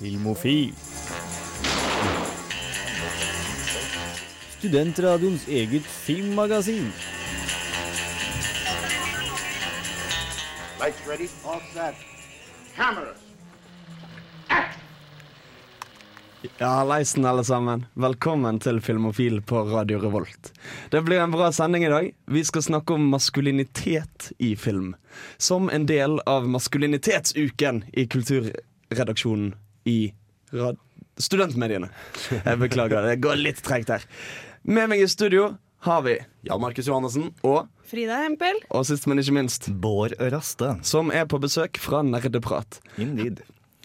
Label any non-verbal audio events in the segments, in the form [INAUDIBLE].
Filmofil. Studentradioens eget filmmagasin. Lights ready, all set. Cameras. Ja, leisen alle sammen. Velkommen til Filmofil på Radio Revolt. Det blir en bra sending i dag. Vi skal snakke om maskulinitet i film. Som en del av maskulinitetsuken i kulturredaksjonen i rad studentmediene. Jeg beklager, det går litt tregt her. Med meg i studio har vi Jan Markus Johannessen. og, Frida Hempel. og sist, men ikke minst, Bård Raste. som er på besøk fra Nerdeprat. Indeed.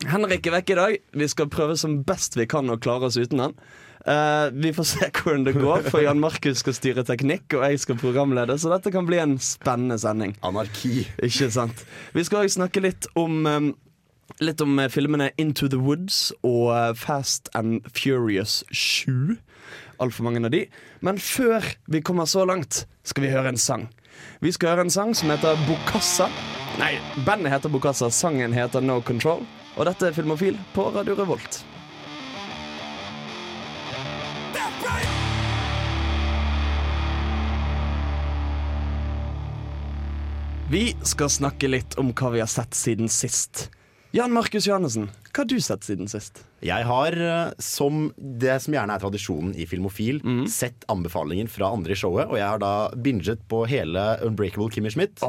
Henrik er vekke i dag. Vi skal prøve som best vi kan å klare oss uten han. Uh, vi får se hvordan det går, for Jan Markus skal styre teknikk, og jeg skal programlede, så dette kan bli en spennende sending. Anarki. Ikke sant? Vi skal også snakke litt om eh, Litt om eh, filmene Into the Woods og eh, Fast and Furious 7. Altfor mange av de. Men før vi kommer så langt, skal vi høre en sang. Vi skal høre en sang som heter Bokassa. Nei, bandet heter Bokassa, sangen heter No Control. Og dette er Filmofil på Radio Revolt. Vi skal snakke litt om hva vi har sett siden sist. Jan Markus Johannessen, hva har du sett siden sist? Jeg har, eh, som det som gjerne er tradisjonen i Filmofil, sett anbefalingen fra andre i showet, og jeg har da binget på hele Unbreakable Kimmy Schmidt.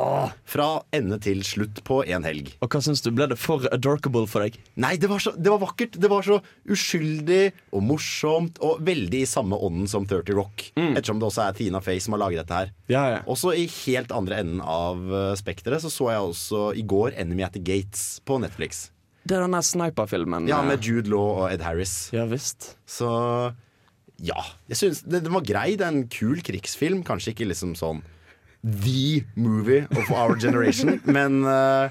Fra ende til slutt på en helg. Og hva syns du? Ble det for adorkable for deg? Nei, det var, så, det var vakkert. Det var så uskyldig og morsomt, og veldig i samme ånden som 30 Rock. Ettersom det også er Tina Fey som har laget dette her. Ja, ja. Også i helt andre enden av eh, spekteret så så jeg også i går Enemy at the Gates på Netflix. Det er den der sniper-filmen. Ja, eh, med Jude Law og Ed Harris. Ja visst. Så ja. Jeg synes det, Den var grei. Det er en kul krigsfilm. Kanskje ikke liksom sånn the movie of our generation, [LAUGHS] men uh,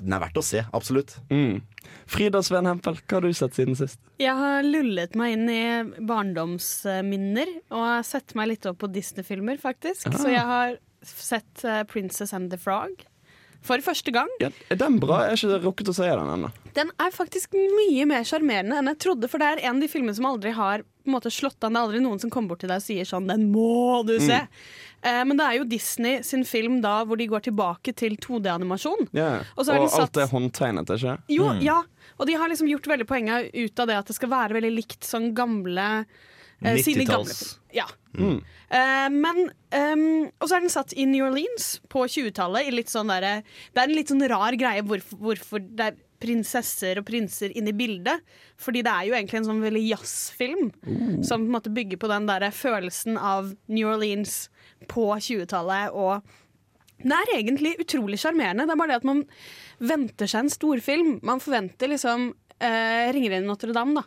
den er verdt å se. Absolutt. Mm. Frida Sveen Hempel, hva har du sett siden sist? Jeg har lullet meg inn i barndomsminner og sett meg litt opp på Disney-filmer, faktisk. Ah. Så jeg har sett eh, 'Princess and the Frog' for første gang. Ja, er den bra? Jeg har ikke rukket å se den ennå. Den er faktisk mye mer sjarmerende enn jeg trodde, for det er en av de filmene som aldri har på en måte, slått an. Det er aldri noen som kommer bort til deg og sier sånn 'Den må du se'. Eh, men det er jo Disney sin film da hvor de går tilbake til 2D-animasjon. Yeah. Og så har de alt satt- er håndtegnet, ikke Jo, ja. Og de har liksom gjort veldig poenget ut av det at det skal være veldig likt sånn gamle 90-talls. Ja. Eh, men um, Og så er den satt i New Orleans på 20-tallet. sånn Det er en litt sånn rar greie hvorfor, hvorfor det er prinsesser og prinser inne i bildet. Fordi det er jo egentlig en sånn veldig jazzfilm som på en måte bygger på den der følelsen av New Orleans på 20-tallet. Og den er egentlig utrolig sjarmerende. Det er bare det at man venter seg en storfilm. Man forventer liksom uh, 'Ringeren i Notre-Dame', da.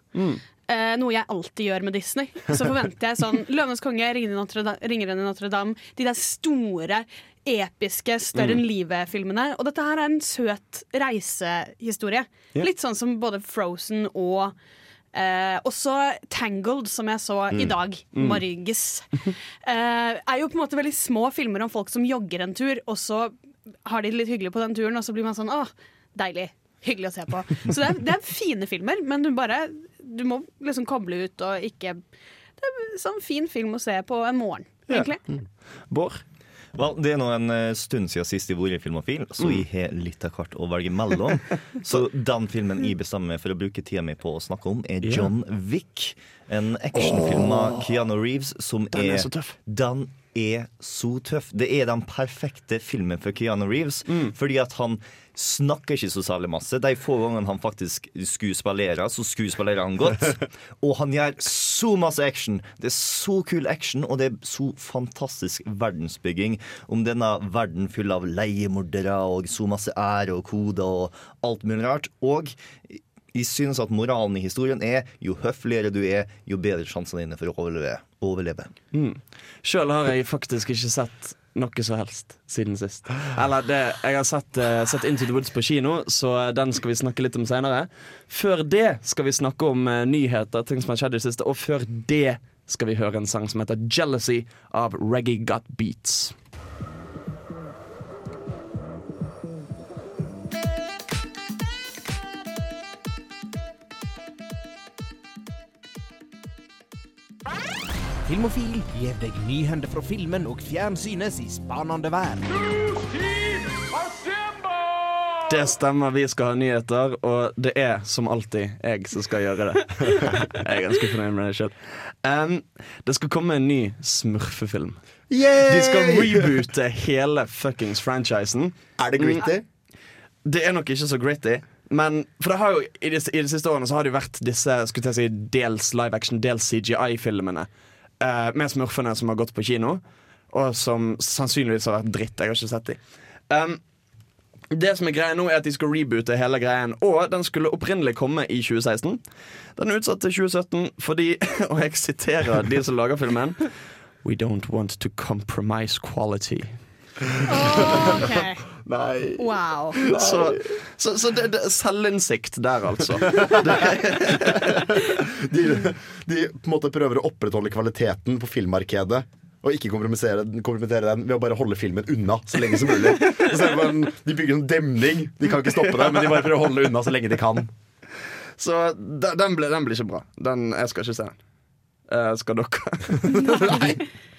Eh, noe jeg alltid gjør med Disney. Så forventer jeg sånn [LAUGHS] 'Løvenes konge', 'Ringeren i Notre-Dame'. De der store, episke, større enn livet-filmene. Og dette her er en søt reisehistorie. Yeah. Litt sånn som både Frozen og uh, også Tangled, som jeg så i dag. Morges. Uh, [LAUGHS] er jo på en måte veldig små filmer om folk som jogger en tur, og så har de det litt hyggelig på den turen, og så blir man sånn åh, deilig. Hyggelig å se på. Så det er, det er fine filmer, men du bare Du må liksom koble ut og ikke Det er sånn fin film å se på en morgen, Ja. egentlig. Bård? Well, det er nå en eh, stund siden sist jeg var i Filmofil, så jeg har litt av hvert å velge mellom. [LAUGHS] Så den filmen jeg bestemmer meg for å bruke tida mi på å snakke om, er John Wick. En actionfilm av Keanu Reeves som Den er er så tøff. Den er så tøff. Det er den perfekte filmen for Keanu Reeves, fordi at han snakker ikke så særlig masse. De få gangene han faktisk skuespillerer, så skuespillerer han godt. [LAUGHS] Og han gjør så masse action. Det er så kul action, og det er så fantastisk verdensbygging om denne verden full av leiemordere og så masse ære og koder og alt mulig rart. Og jeg synes at moralen i historien er jo høfligere du er, jo bedre sjansene dine for å overleve. Overleve. Sjøl har jeg faktisk ikke sett noe så helst siden sist. Eller det, jeg har sett, uh, sett Into the Woods på kino, så den skal vi snakke litt om seinere. Før det skal vi snakke om uh, nyheter, ting som har skjedd i det siste. Og før det skal vi høre en sang som heter 'Jealousy' av Reggae Got Beats. Filmofil gir deg nyhender fra filmen og fjernsynets i spanende verden. Det stemmer, vi skal ha nyheter, og det er som alltid jeg som skal gjøre det. [LAUGHS] jeg er ganske fornøyd med det sjøl. det skal komme en ny smurfefilm. De skal reboote hele fuckings franchisen. Er det gritty? Det er nok ikke så gritty. Men for det har jo, i, de, I de siste årene så har det jo vært disse skulle jeg si, dels live action, dels CGI-filmene eh, med smurfene som har gått på kino, og som sannsynligvis har vært dritt. Jeg har ikke sett de. Um, det som er greia nå er at De skal reboote hele greien, og den skulle opprinnelig komme i 2016. Den er utsatt til 2017 fordi, [LAUGHS] og jeg siterer de som lager filmen We don't want to compromise quality. OK. Nei. Wow. Så, så, så det, det selvinnsikt der, altså. [LAUGHS] De, de på en måte prøver å opprettholde kvaliteten på filmmarkedet. Og ikke kompromittere, den ved å bare holde filmen unna så lenge som mulig. Så man, de bygger en demning. De kan ikke stoppe det, men de bare prøver å holde unna så lenge de kan. Så den blir, den blir ikke bra. Den, jeg skal ikke se den. Uh, skal dere? [LAUGHS] [LAUGHS]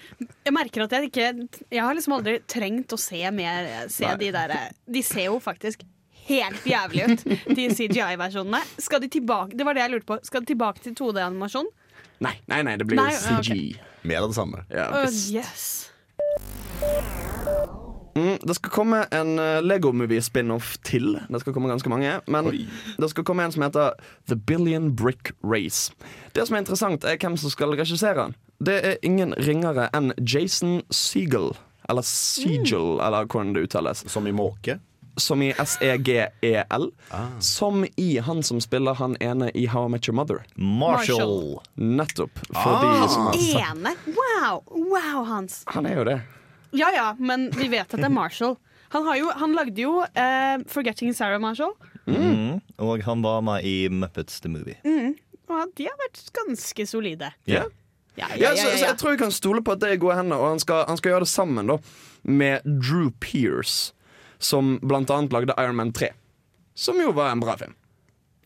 Jeg merker at jeg ikke Jeg har liksom aldri trengt å se mer Se de der De ser jo faktisk helt jævlig ut, de CGI-versjonene. Skal de tilbake Det var det jeg lurte på. Skal de tilbake til 2D-animasjon? Nei, nei, nei, det blir Nei, ja, ok. CG. Mer av det samme. Ja, Uh, yes. Mm, det skal komme en uh, Lego Movie-spin-off til. Det skal komme ganske mange. Men det skal komme en som heter The Billion Brick Race. Det som er interessant, er hvem som skal regissere den. Det er ingen ringere enn Jason Segel. Eller Segel, eller hvordan det uttales. Som i måke. Som i S-E-G-E-L. Som i han som spiller han ene i How I Met Your Mother. Marshall. Nettopp. For de som har Ene? Wow! Wow, Hans. Han er jo det. Ja ja, men vi vet at det er Marshall. Han, har jo, han lagde jo uh, 'Forgetting Sarah Marshall'. Mm. Og han var med i Muppets The Movie. Og de har vært ganske solide. Ja. Ja, ja, Ja, ja, så, ja, så jeg tror vi kan stole på at det er gode hender, og han skal, han skal gjøre det sammen da med Drew Pears, som blant annet lagde Iron Man 3. Som jo var en bra film.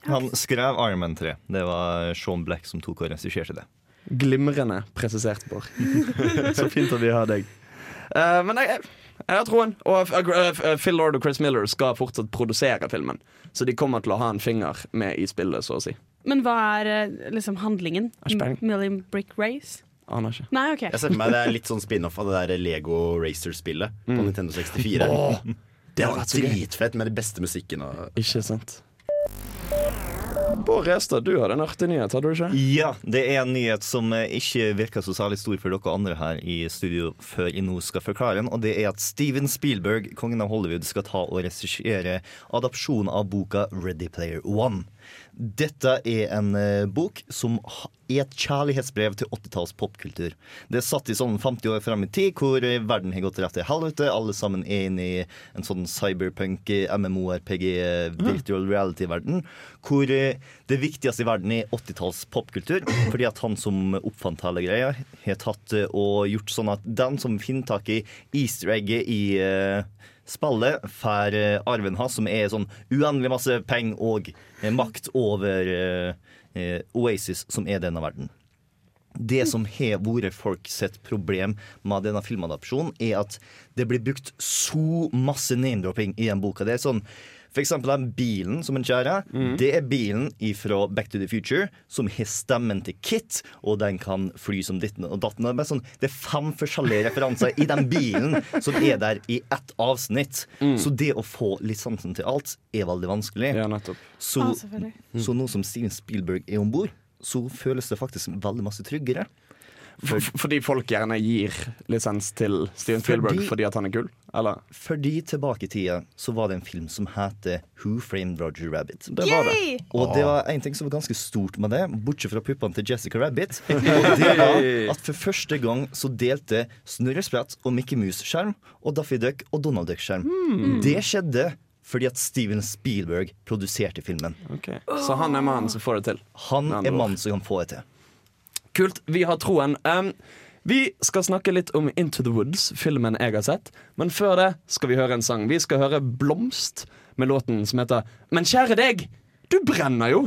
Han skrev Iron Man 3. Det var Sean Black som tok og regisserte det. Glimrende presisert, Bård. [LAUGHS] så fint at vi har deg. Uh, men jeg, jeg har troen. Og uh, Phil Lord og Chris Miller skal fortsatt produsere filmen. Så de kommer til å ha en finger med i spillet, så å si. Men hva er eh, liksom handlingen? Million Brick Race? Aner ikke. Nei, okay. Jeg ser for meg det er litt sånn spin-off av det der Lego Racer-spillet på Nintendo 64. Oh, [LAUGHS] det var dritfett med de beste musikken. Og Ikke sant. Bård Restad, du hadde en artig nyhet, hadde du ikke? Ja, det er en nyhet som eh, ikke virker så særlig stor for dere andre her i studio før jeg nå skal forklare den, og det er at Steven Spielberg, kongen av Hollywood, skal ta og regissere adopsjon av boka Ready Player One. Dette er en eh, bok som er et kjærlighetsbrev til 80-talls popkultur. Det er satt i sånn 50 år frem i tid, hvor eh, verden har gått rett til helvete. Alle sammen er inne i en sånn cyberpunk, eh, MMORPG, virtual reality-verden. Hvor det viktigste i verden er 80-talls popkultur. Fordi at han som oppfant hele greia, har tatt og gjort sånn at den som finner tak i easter egget i spillet får arven hans, som er sånn uendelig masse penger og makt over eh, eh, Oasis, som er denne verden. Det som har vært folk sitt problem med denne filmadopsjonen, er at det blir brukt så masse name-dropping i den boka. Det er sånn for eksempel den bilen som en kjører, det er bilen fra Back to the Future som har stemmen til Kit, og den kan fly som ditten og datten. Det er, sånn, det er fem forskjellige referanser i den bilen som er der i ett avsnitt. Så det å få litt sansen til alt er veldig vanskelig. Ja, nettopp. Så, Ah, så nå som Steven Spielberg er om bord, så føles det faktisk veldig masse tryggere. For, fordi folk gjerne gir lisens til Steven Spielberg fordi, Fordi- at han er kul? Eller? Fordi tilbake i tida så var det en film som heter Who Framed Roger Rabbit. Det var det. Og det var en ting som var ganske stort med det, bortsett fra puppene til Jessica Rabbit. [LAUGHS] Og det var at for første gang så delte Snurresprett og Mickey Mouse skjerm, og Daffy Duck og Donald Duck skjerm. Det skjedde fordi at Steven Spielberg produserte filmen. Okay. Så han er mannen som får det til. Han er mannen som kan få det til. Kult. Vi har troen. Um, vi skal snakke litt om Into the Woods, filmen jeg har sett. Men før det skal vi høre en sang. Vi skal høre Blomst med låten som heter Men kjære deg, du brenner jo!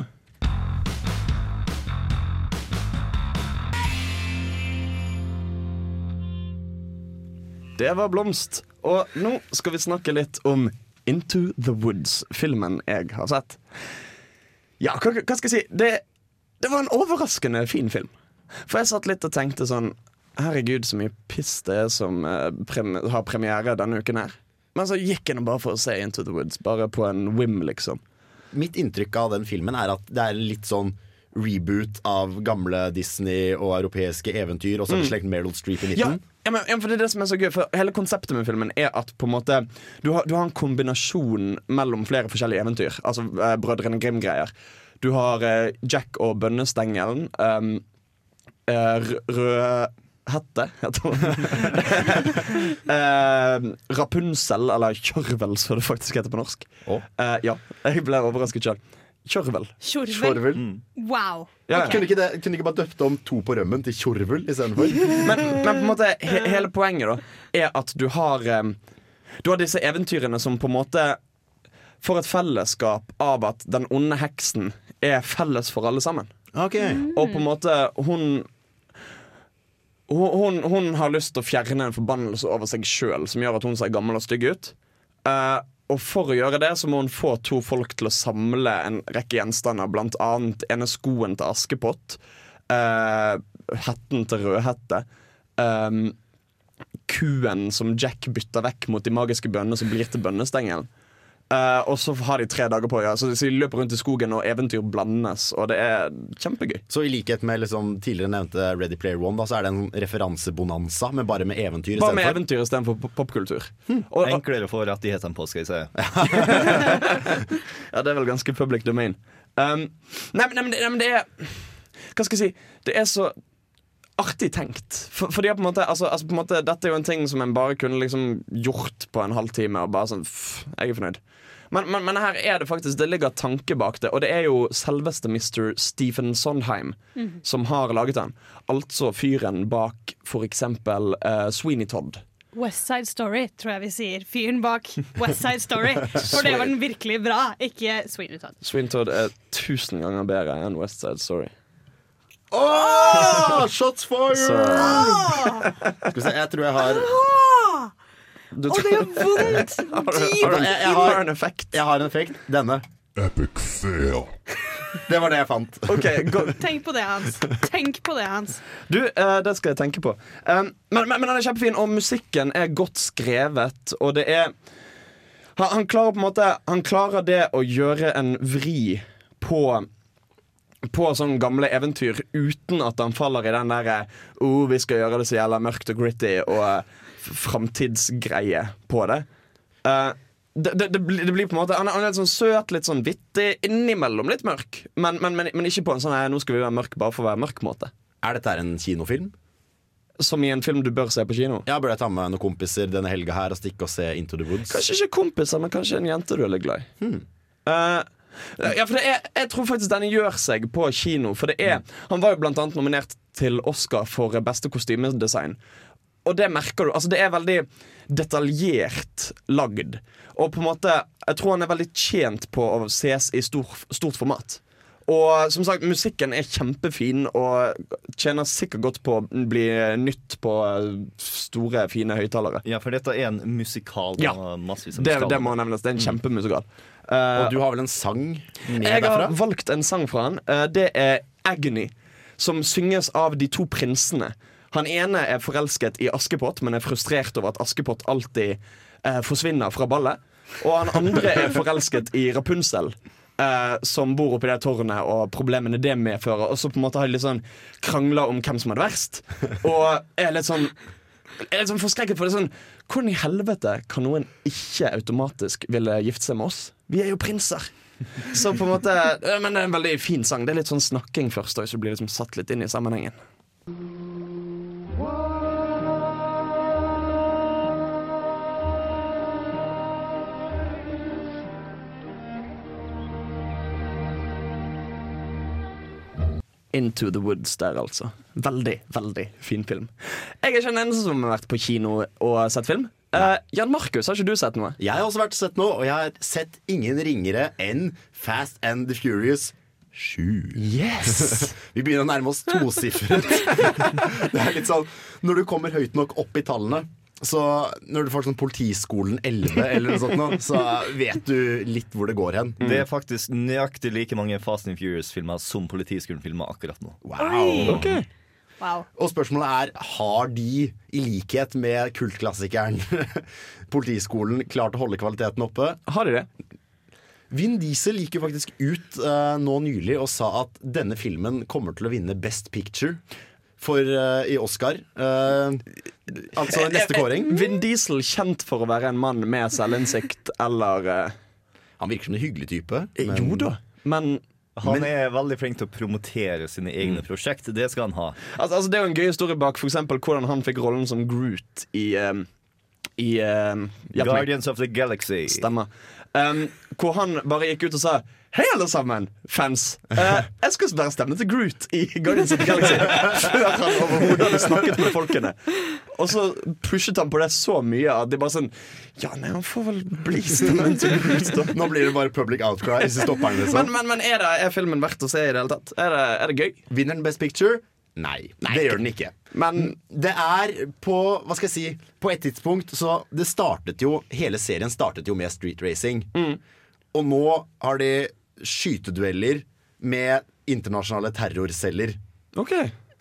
Det var Blomst. Og nå skal vi snakke litt om Into the Woods, filmen jeg har sett. Ja, hva, hva skal jeg si? Det, det var en overraskende fin film. For jeg satt litt og tenkte sånn Herregud, så mye piss det er som eh, prem har premiere denne uken her. Men så gikk jeg nå bare for å se Into the Woods, bare på en whim, liksom. Mitt inntrykk av den filmen er at det er litt sånn reboot av gamle Disney og europeiske eventyr, og så er det slekt Meryl Streep i Ja, midten. ja, men, ja, for det er det som er så gøy For hele konseptet med filmen er at på en måte du har, du har en kombinasjon mellom flere forskjellige eventyr. Altså eh, Brødrene Grim-greier. Du har eh, Jack og bønnestengelen. Um, eh, r- Rødhette, heter hun. [LAUGHS] eh, Rapunsel, eller Kjørvel, som det faktisk heter på norsk. Oh. Eh, ja, jeg ble overrasket sjøl. Kjørvel. Kjørvel Wow. Ja, okay. Kunne ikke, det, kunne ikke bare døpt om to på rømmen til kjørvel istedenfor? [LAUGHS] Men, men på en måte he hele poenget da er at du har um, Du har disse eventyrene som på en måte får et fellesskap av at den onde heksen er felles for alle sammen. Ok Og på en måte hun hun, hun, hun har lyst til å fjerne en forbannelse over seg sjøl som gjør at hun ser gammel og stygg ut. Uh, og for å gjøre det så må hun få to folk til å samle en rekke gjenstander, blant annet ene skoen til Askepott, uh, hetten til Rødhette, um, kuen som Jack bytter vekk mot de magiske bønnene som blir til bønnestengelen. Eh, og så har de tre dager på, ja. så de løper rundt i skogen, og eventyr blandes, og det er kjempegøy. Så i likhet med liksom tidligere nevnte Ready Player One, da, så er det en referansebonanza, men bare med eventyr Bare med for. eventyr istedenfor pop- popkultur. Og, og, Enklere for rettighetene på, skal jeg si. [LAUGHS] ja, det er vel ganske public domain. Um, nei, men- nei, men det, nei, men det er Hva skal jeg si? Det er så artig tenkt. For, fordi på en måte, altså, altså på en måte Dette er jo en ting som en bare kunne liksom gjort på en halvtime, og bare sånn pff, Jeg er fornøyd. Men, men, men her er det faktisk Det ligger tanke bak det, og det er jo selveste Mr. Stephen Sondheim som har laget den. Altså fyren bak for eksempel eh, Sweeney Todd. West Side Story, tror jeg vi sier. Fyren bak West Side Story. [LAUGHS] For det var den virkelig bra, ikke Sweeney Todd. Sweeney Todd er tusen ganger bedre enn West Side Story. Åh, [LAUGHS] shots fired! Så Skal vi se, jeg tror jeg har du Å, det gjør vondt! [LAUGHS] Dypt. effekt. Jeg har en effekt. Denne. Epic fail. Det var det jeg fant. [LAUGHS] Okay, Tenk på det, Hans. Tenk på det, Hans. Du, uh, det skal jeg tenke på. Um, men, men, men den er kjempefin, og musikken er godt skrevet, og det er han, han klarer på en måte Han klarer det å gjøre en vri på på sånne gamle eventyr uten at han faller i den derre oh, vi skal gjøre det så jævla mørkt og gritty og uh, framtidsgreie på det. Uh, det, det, det, blir, det blir på en måte Han er, litt sånn søt, litt sånn vittig, innimellom litt mørk. Men, men, men, men ikke på en sånn «Nei, 'nå skal vi være mørk bare for å være mørk'-måte. Er dette en kinofilm? Som i en film du bør se på kino. Ja, Bør jeg ta med noen kompiser denne helga her og stikke og se Into the Woods? Kanskje ikke kompiser, men kanskje en jente du er litt glad i. Eh, ja, for det er, Jeg tror faktisk denne gjør seg på kino. For det er Han var jo blant annet nominert til Oscar for beste kostymedesign. Og det merker du. Altså Det er veldig detaljert lagd. Og på en måte Jeg tror han er veldig tjent på å ses i stor, stort format. Og som sagt, musikken er kjempefin og tjener sikkert godt på å bli nytt på store, fine høyttalere. Ja, for dette er en musikal. Ja. Det, det må nevnes. Det er en kjempemusikal. Eh, Og du har vel en sang med jeg derfra? har valgt en sang fra han. Eh, Det er 'Agony', som synges av de to prinsene. Han ene er forelsket i Askepott, men er frustrert over at Askepott alltid eh, forsvinner fra ballet. Og han andre er forelsket i Rapunsel. eh, som bor oppi det tårnet, og problemene det medfører. Og så på en måte har de litt sånn krangler om hvem som er det verst. Og er litt sånn er litt sånn forskrekket for det sånn Hvordan i helvete kan noen ikke automatisk ville gifte seg med oss? Vi er jo prinser. Så på en måte [LAUGHS] Men det er en veldig fin sang. Det er litt sånn snakking først, og så blir det liksom satt litt inn i sammenhengen. Into the Woods der, altså. Veldig, veldig fin film. Jeg er ikke den eneste som har vært på kino og sett film. Uh, Jan Markus, har ikke du sett noe? Jeg har også vært sett noe, og jeg har sett ingen ringere enn Fast and the Furious 7. Yes! [LAUGHS] Vi begynner å nærme oss tosifret. [LAUGHS] det er litt sånn Når du kommer høyt nok opp i tallene, Så når du får sånn Politiskolen 11 eller noe sånt, nå, så vet du litt hvor det går hen. Det er faktisk nøyaktig like mange Fast and Furious-filmer som Politiskolen-filmer akkurat nå. Wow. Okay. Wow. Og spørsmålet er har de, i likhet med kultklassikeren [LAUGHS] Politiskolen, klart å holde kvaliteten oppe. Har de det? Vin Diesel gikk jo faktisk ut uh, nå nylig og sa at denne filmen kommer til å vinne Best Picture for, uh, i Oscar. Uh, altså neste kåring. Vin Diesel kjent for å være en mann med selvinnsikt, eller uh, Han virker som en hyggelig type. men- Jo da. Men Han er veldig flink til å promotere sine egne prosjekt. Det skal han ha. altså, altså, det er jo en gøy historie bak for eksempel, hvordan han fikk rollen som Groot i, um, i um. Guardians of the Galaxy. Stemmer. Um, hvor han bare gikk ut og sa Hei, alle sammen, fans. Eh, jeg skal være stemme til Groot i Guardians of the Galaxy. [LAUGHS] Før han overhodet hadde snakket med folkene. Og så pushet han på det så mye at de bare sånn Ja, nei, han får vel bli stemmen til Groot, da. Nå blir det bare public outcry stopper liksom. Men, men, men er, det, er filmen verdt å se i det hele tatt? Er det, er det gøy? Vinner den Best Picture? Nei, det gjør den ikke. Men Det er på Hva skal jeg si På et tidspunkt så Det startet jo Hele serien startet jo med street racing. Og nå har de skytedueller med internasjonale terrorceller. OK.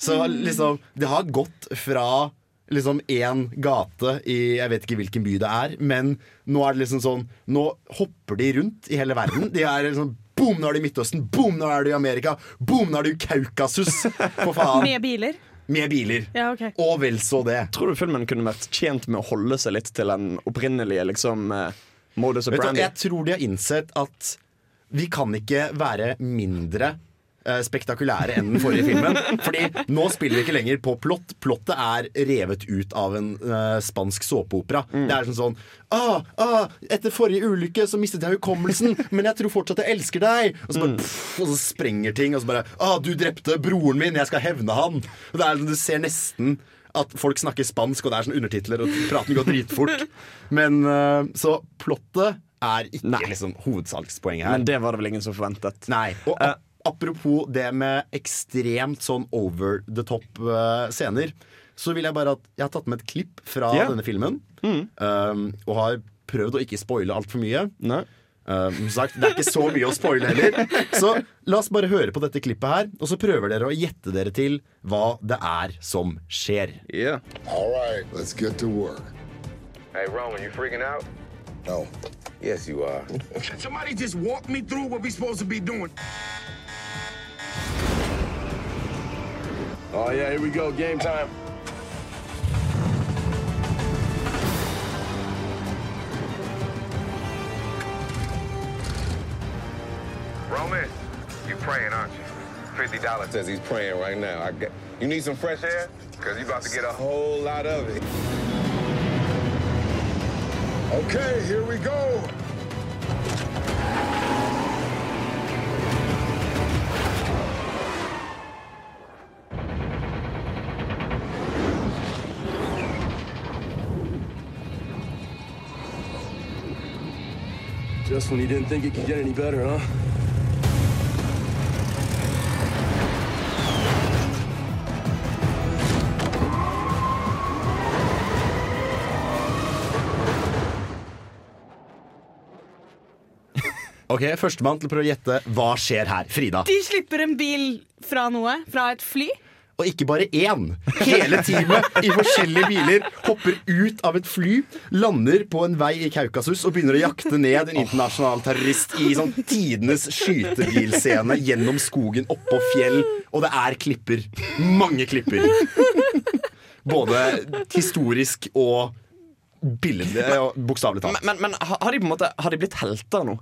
Så liksom Det har gått fra liksom én gate i Jeg vet ikke hvilken by det er, men nå er det liksom sånn Nå hopper de rundt i hele verden. De er liksom Boom, nå er du i Midtøsten. Boom, nå er du i Amerika. Boom, nå er du i Kaukasus. For faen. Med biler. Med biler. Ja, ok. Og vel så det. Tror du filmen kunne vært tjent med å holde seg litt til den opprinnelige liksom, eh, modus du, operandi? jeg tror de har innsett at vi kan ikke være mindre eh, spektakulære enn den forrige filmen. Fordi nå spiller vi ikke lenger på plott. Plottet er revet ut av en uh, spansk såpeopera. Det er sånn sånn ah, ah, Etter forrige ulykke så mistet jeg hukommelsen, men jeg tror fortsatt jeg elsker deg. Og så, bare, pff, og så sprenger ting, og så bare ah, Du drepte broren min, jeg skal hevne han. Og det er, sånn, du ser nesten at folk snakker spansk, og det er sånn undertitler, og praten går dritfort. Men uh, Så plottet er ikke liksom hovedsalgspoenget her. Men det var det vel ingen som forventet. Nei. Og Eh. ap apropos det med ekstremt sånn over the top-scener, scener, så vil jeg bare at jeg har tatt med et klipp fra yeah. denne filmen. um, og har prøvd å ikke spoile altfor mye. Nei. Um, sagt, det er ikke så mye å spoile heller. Så la oss bare høre på dette klippet her, og så prøver dere å gjette dere til hva det er som skjer. Yeah. All right, let's get to work. Hey, Roman, you freaking out? No. Yes, you are. Somebody just walk me through what we're supposed to be doing. Oh, yeah, here we go. Game time. Roman, you praying, aren't you? $50 says he's praying right now. I get, you need some fresh air? Because you're about to get a whole lot of it. Okay, here we go. Just when you didn't think it could get any better, huh? Ok, Førstemann til å prøve å gjette hva skjer her. Frida. De slipper en bil fra noe. Fra et fly. Og ikke bare én. Hele teamet i forskjellige biler hopper ut av et fly, lander på en vei i Kaukasus og begynner å jakte ned en internasjonal terrorist i sånn tidenes skytebilscene gjennom skogen, oppå fjell, og det er klipper. Mange klipper. Både historisk og billedlig, bokstavelig talt. Men, men, men har de på en måte Har de blitt helter nå?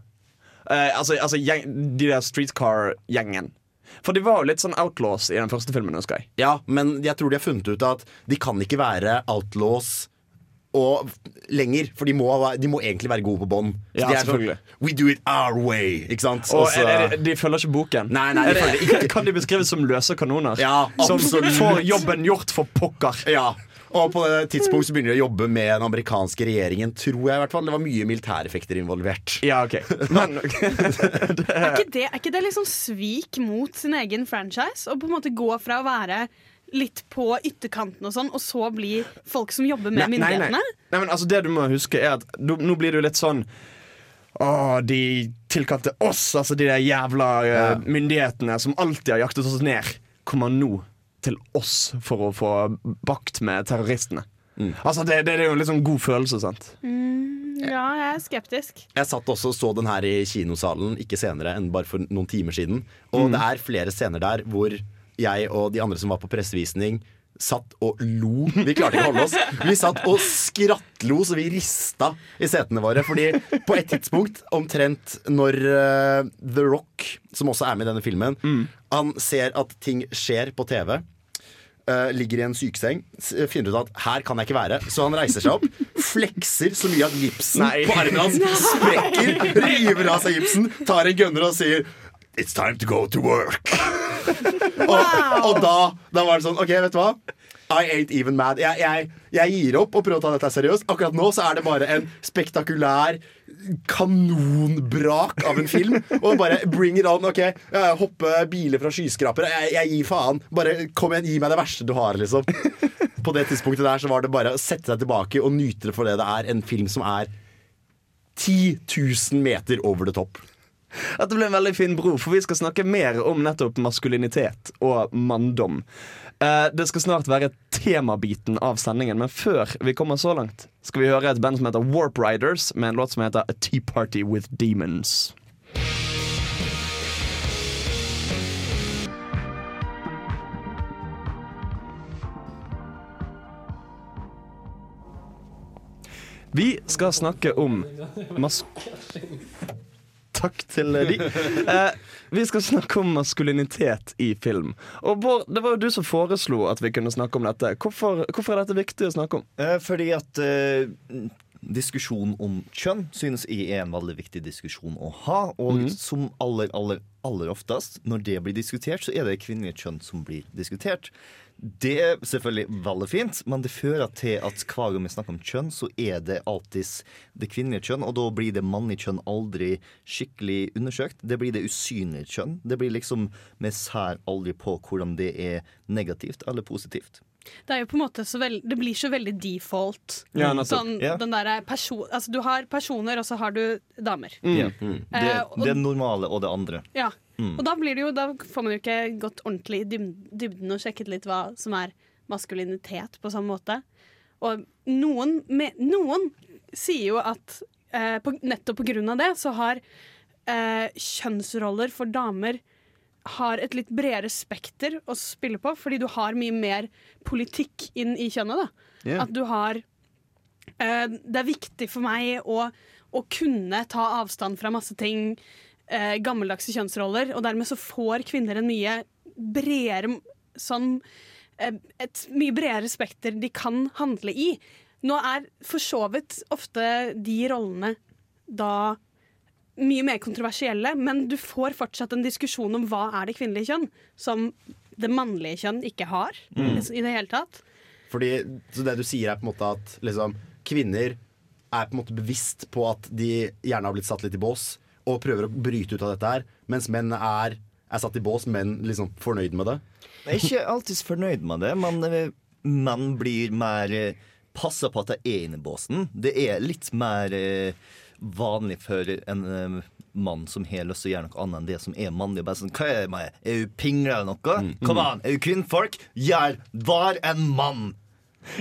Eh, altså, altså gjeng, de der streetcar-gjengen. For de var jo litt sånn outlaws i den første filmen. husker jeg Ja, men jeg tror de har funnet ut at de kan ikke være outlaws og lenger, for de må, de må egentlig være gode på bånd. Så Ja, de er sånn, selvfølgelig. We do it our way, ikke sant? Og Og så- er det, De følger ikke boken. Nei, nei, de Er det- følger ikke. [LAUGHS] Kan de beskrives som løse kanoner? Ja, som absolutt. får jobben gjort for pokker. Ja, og på det tidspunkt så begynner de å jobbe med den amerikanske regjeringen, tror jeg i hvert fall. Det var mye militæreffekter involvert. Ja, ok Men [LAUGHS] Er ikke det, er ikke det liksom svik mot sin egen franchise? Å på en måte gå fra å være litt på ytterkanten og sånn, og så bli folk som jobber med Nei, nei, nei. nei, men altså Det du må huske, er at du, nå blir det jo litt sånn Å, de tilkalte oss, altså de der jævla eh, myndighetene som alltid har jaktet oss ned, kommer nå til oss for å få bakt med terroristene. Altså det, det, det er jo en litt sånn god følelse, sant? Ja, jeg er skeptisk. Jeg satt også og så den her i kinosalen ikke senere enn bare for noen timer siden. Og det er flere scener der hvor jeg og de andre som var på pressevisning, satt og lo. Vi klarte ikke å holde oss. Vi satt og skrattlo så vi rista i setene våre. Fordi på et tidspunkt, omtrent når uh, The Rock, som også er med i denne filmen, han ser at ting skjer på TV. eh, ligger i en sykeseng, finner ut at her kan jeg ikke være. Så han reiser seg opp, flekser så mye at gipsen på armen hans sprekker, river av seg gipsen, tar en gunner og sier It's time to go to work. [LAUGHS] Og, og da, da var det sånn OK, vet du hva? I ain't even mad. Jeg, jeg, jeg gir opp og prøver å ta dette seriøst. Akkurat nå så er det bare en spektakulær kanonbrak av en film. Og bare bring it on. ok Hoppe biler fra skyskrapere. Jeg, jeg gir faen. Bare Kom igjen, gi meg det verste du har, liksom. På det tidspunktet der så var det bare å sette seg tilbake og nyte det for det det er. En film som er 10 000 meter over the top. Dette ble en veldig fin bro, for vi skal snakke mer om nettopp maskulinitet og manndom. Eh, det skal snart være temabiten av sendingen, men før vi kommer så langt, skal vi høre et band som heter Warp Riders, med en låt som heter A Tea Party With Demons. Vi skal snakke om mas... Takk til de. [LAUGHS] Eh, vi skal snakke om maskulinitet i film. Og Bård, det var jo du som foreslo at vi kunne snakke om dette. Hvorfor, hvorfor er dette viktig å snakke om? Eh, fordi at eh, diskusjon om kjønn synes jeg er en veldig viktig diskusjon å ha. Og som aller, aller, aller oftest, når det blir diskutert, så er det kvinnelige kjønn som blir diskutert. Det er selvfølgelig veldig fint, men det fører til at hver gang vi snakker om kjønn, så er det alltid det kvinnelige kjønn, og da blir det mannlige kjønn aldri skikkelig undersøkt. Det blir det usynlige kjønn. Det blir liksom Vi ser aldri på hvordan det er negativt eller positivt. Det er jo på en måte så veld, Det blir så veldig default. Ja, sånn, yeah. den der person, altså, du har personer, og så har du damer. Mm. Det, Mm. Det, det normale og det andre. Ja. Og da, blir det jo, da får man jo ikke gått ordentlig i dybden og sjekket litt hva som er maskulinitet på samme måte. Og noen, med, noen sier jo at eh, på, nettopp på grunn av det så har eh, kjønnsroller for damer har et litt bredere spekter å spille på, fordi du har mye mer politikk inn i kjønnet. da. Ja. At du har eh, Det er viktig for meg å, å kunne ta avstand fra masse ting, eh, gammeldagse kjønnsroller, og dermed så får kvinner en mye bredere sånn eh, Et mye bredere spekter de kan handle i. Nå er for så vidt ofte de rollene da mye mer kontroversielle, men du får fortsatt en diskusjon om hva er det kvinnelige kjønn, som det mannlige kjønn ikke har i det hele tatt. Fordi, så det du sier er på en måte at liksom, kvinner er på en måte bevisst på at de gjerne har blitt satt litt i bås, og prøver å bryte ut av dette her, mens menn er, er satt i bås, men liksom fornøyd med det. Jeg er ikke alltid fornøyd med det, men eh, menn blir mer eh, Passer på at de er inne i båsen. Det er litt mer eh, vanlig for en uh, mann som har lyst til å gjøre noe annet enn det som er mannlig. Bare sånn, Hva er det med? Er du pingla eller noe? Kom an, er du kvinnfolk? Gjør Var en mann!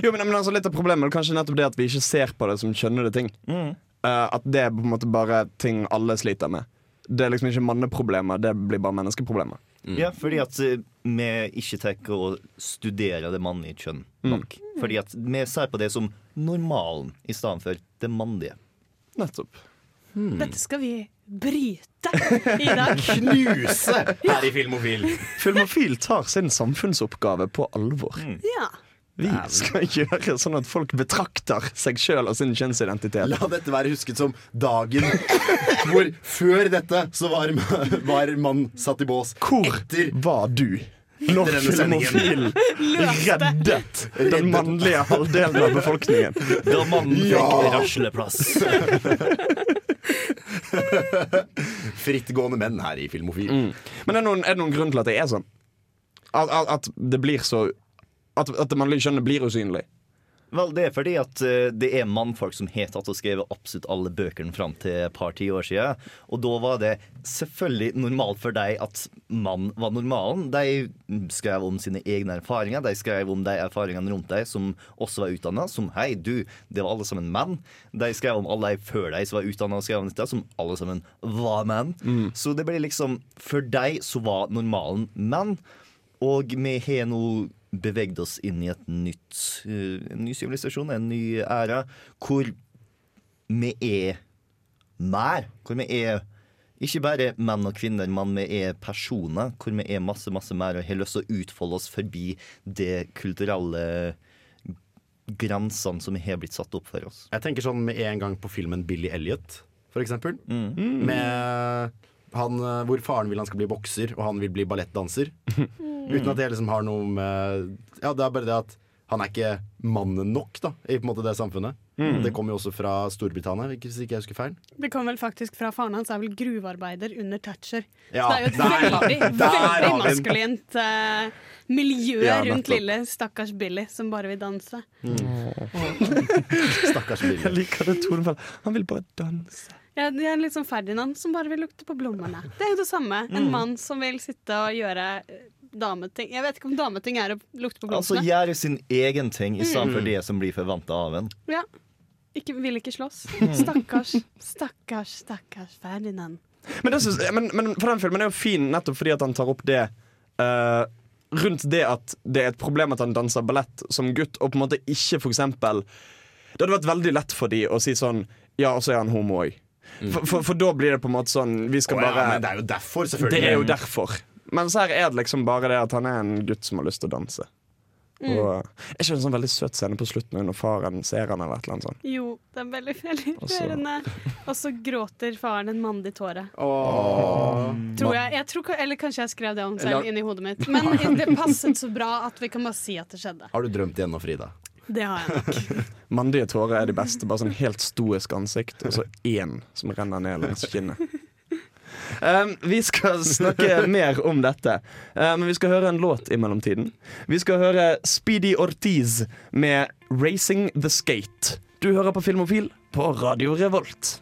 Jo, men, men altså Litt av problemet er kanskje nettopp det at vi ikke ser på det som kjønnede ting. Eh, at det er på en måte bare ting alle sliter med. Det er liksom ikke manneproblemer, det blir bare menneskeproblemer. Ja, fordi at uh, vi ikke tenker å studere det mannlige kjønn nok. Fordi at vi ser på det som normalen i stedet for det mannlige. Nettopp. Dette skal vi bryte i dag. [LAUGHS] Knuse her i Filmofil! Filmofil tar sin samfunnsoppgave på alvor. Ja. Vi skal gjøre sånn at folk betrakter seg sjøl og sin kjønnsidentitet. La dette være husket som dagen hvor før dette så var, var mann satt i bås. Hvor Etter var du når Filmofil [LAUGHS] reddet den mannlige halvdelen av befolkningen? Da mannen Ja. fikk rasleplass. [LAUGHS] frittgående menn her i Filmofil. Men er det noen, er det noen grunn til at det er sånn? At, at, at det blir så at, at det mannlige kjønnet blir usynlig? Vel, det er fordi at eh, det er mannfolk som har tatt og skrevet absolutt alle bøkene fram til et par tiår siden. Og da var det selvfølgelig normalt for dem at mann var normalen. De skrev om sine egne erfaringer. De skrev om de erfaringene rundt dem som også var utdanna. Som hei, du, det var alle sammen menn. De skrev om alle de før de som var utdanna og skrev om dette, som alle sammen var menn. Så det blir liksom For dem så var normalen menn. Og vi har nå beveget oss inn i et nytt, eh, en ny sivilisasjon, en ny æra, hvor vi er mer. Hvor vi er ikke bare menn og kvinner, men vi er personer. Hvor vi er masse, masse mer og har lyst til å utfolde oss forbi det kulturelle grensene som har blitt satt opp for oss. Jeg tenker sånn med en gang på filmen Billy Elliot, for eksempel. Mm. Med han, eh, hvor faren vil han skal bli bokser, og han vil bli ballettdanser. [LAUGHS] Uten at det liksom har noe med Ja, det er bare det at han er ikke mannen nok da i på en måte det samfunnet. Mm. Det kommer jo også fra Storbritannia, hvis ikke jeg husker feil. Det kom vel faktisk fra faren hans, er vel gruvearbeider under Thatcher. Ja, så det er jo et der- veldig, der veldig maskulint uh, miljø Ja, rundt lille stakkars Billy som bare vil danse. [LAUGHS] Stakkars Jeg Billy. liker det tonefallet. Han vil bare danse. Ja, det er litt som Ferdinand som bare vil lukte på blommene. Det er jo det samme. En mann som vil sitte og gjøre eh, dameting. Jeg vet ikke om dameting er å lukte på Altså gjøre sin egen ting i stedet for det som blir forventa av en. Ja. Ikke, vil ikke slåss. Stakkars, stakkars, stakkars Ferdinand. Men, det synes, men, men for den filmen er jo fin nettopp fordi at han tar opp det uh, Rundt det at det er et problem at han danser ballett som gutt, og på en måte ikke for eksempel Det hadde vært veldig lett for de å si sånn Ja, og så er han homo òg. For, for, for da blir det på en måte sånn Vi skal oh, ja, bare men det er jo derfor, selvfølgelig. Det er jo derfor. Mens her er det liksom bare det at han er en gutt som har lyst til å danse. Mm. Og Er ikke en sånn veldig søt scene på slutten når faren ser han eller et eller annet sånt? Jo, det er veldig, veldig rørende. Og så gråter faren en mandig tåre. Oh. Tror jeg, jeg tror, eller kanskje jeg skrev det om selv inni hodet mitt. Men det passet så bra at vi kan bare si at det skjedde. Har du drømt igjen nå, Frida? Det har jeg nok. [LAUGHS] Mandige tårer er de beste. Bare sånn helt stoisk ansikt, og så én som renner ned langs kinnet. Um, vi skal snakke mer om dette, men men vi skal høre en låt i mellomtiden. Vi skal høre Speedy Ortiz med 'Racing The Skate'. Du hører på Filmofil på Radio Revolt.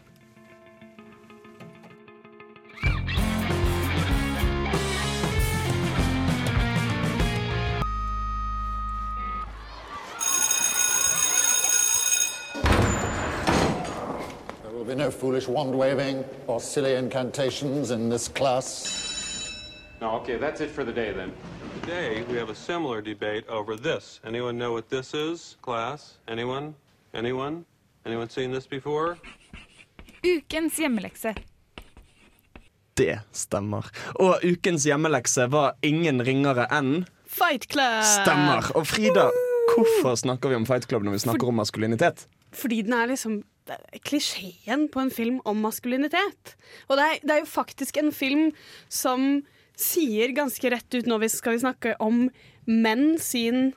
Be no foolish wand waving or silly incantations in this class. No, okay, that's it for the day then. Today we have a similar debate over this. Anyone know what this is, class? Anyone? Anyone? Anyone seen this before? Ukens hjemmelekse. Det stemmer. Og ukens hjemmelekse var ingen ringere enn Fight Club! Stemmer. Og Frida, hvorfor snakker vi om Fight Club når vi snakker om maskulinitet? Fordi den er liksom klisjeen på en film om maskulinitet. Og det er, det er jo faktisk en film som sier ganske rett ut når vi skal vi snakke om menn sin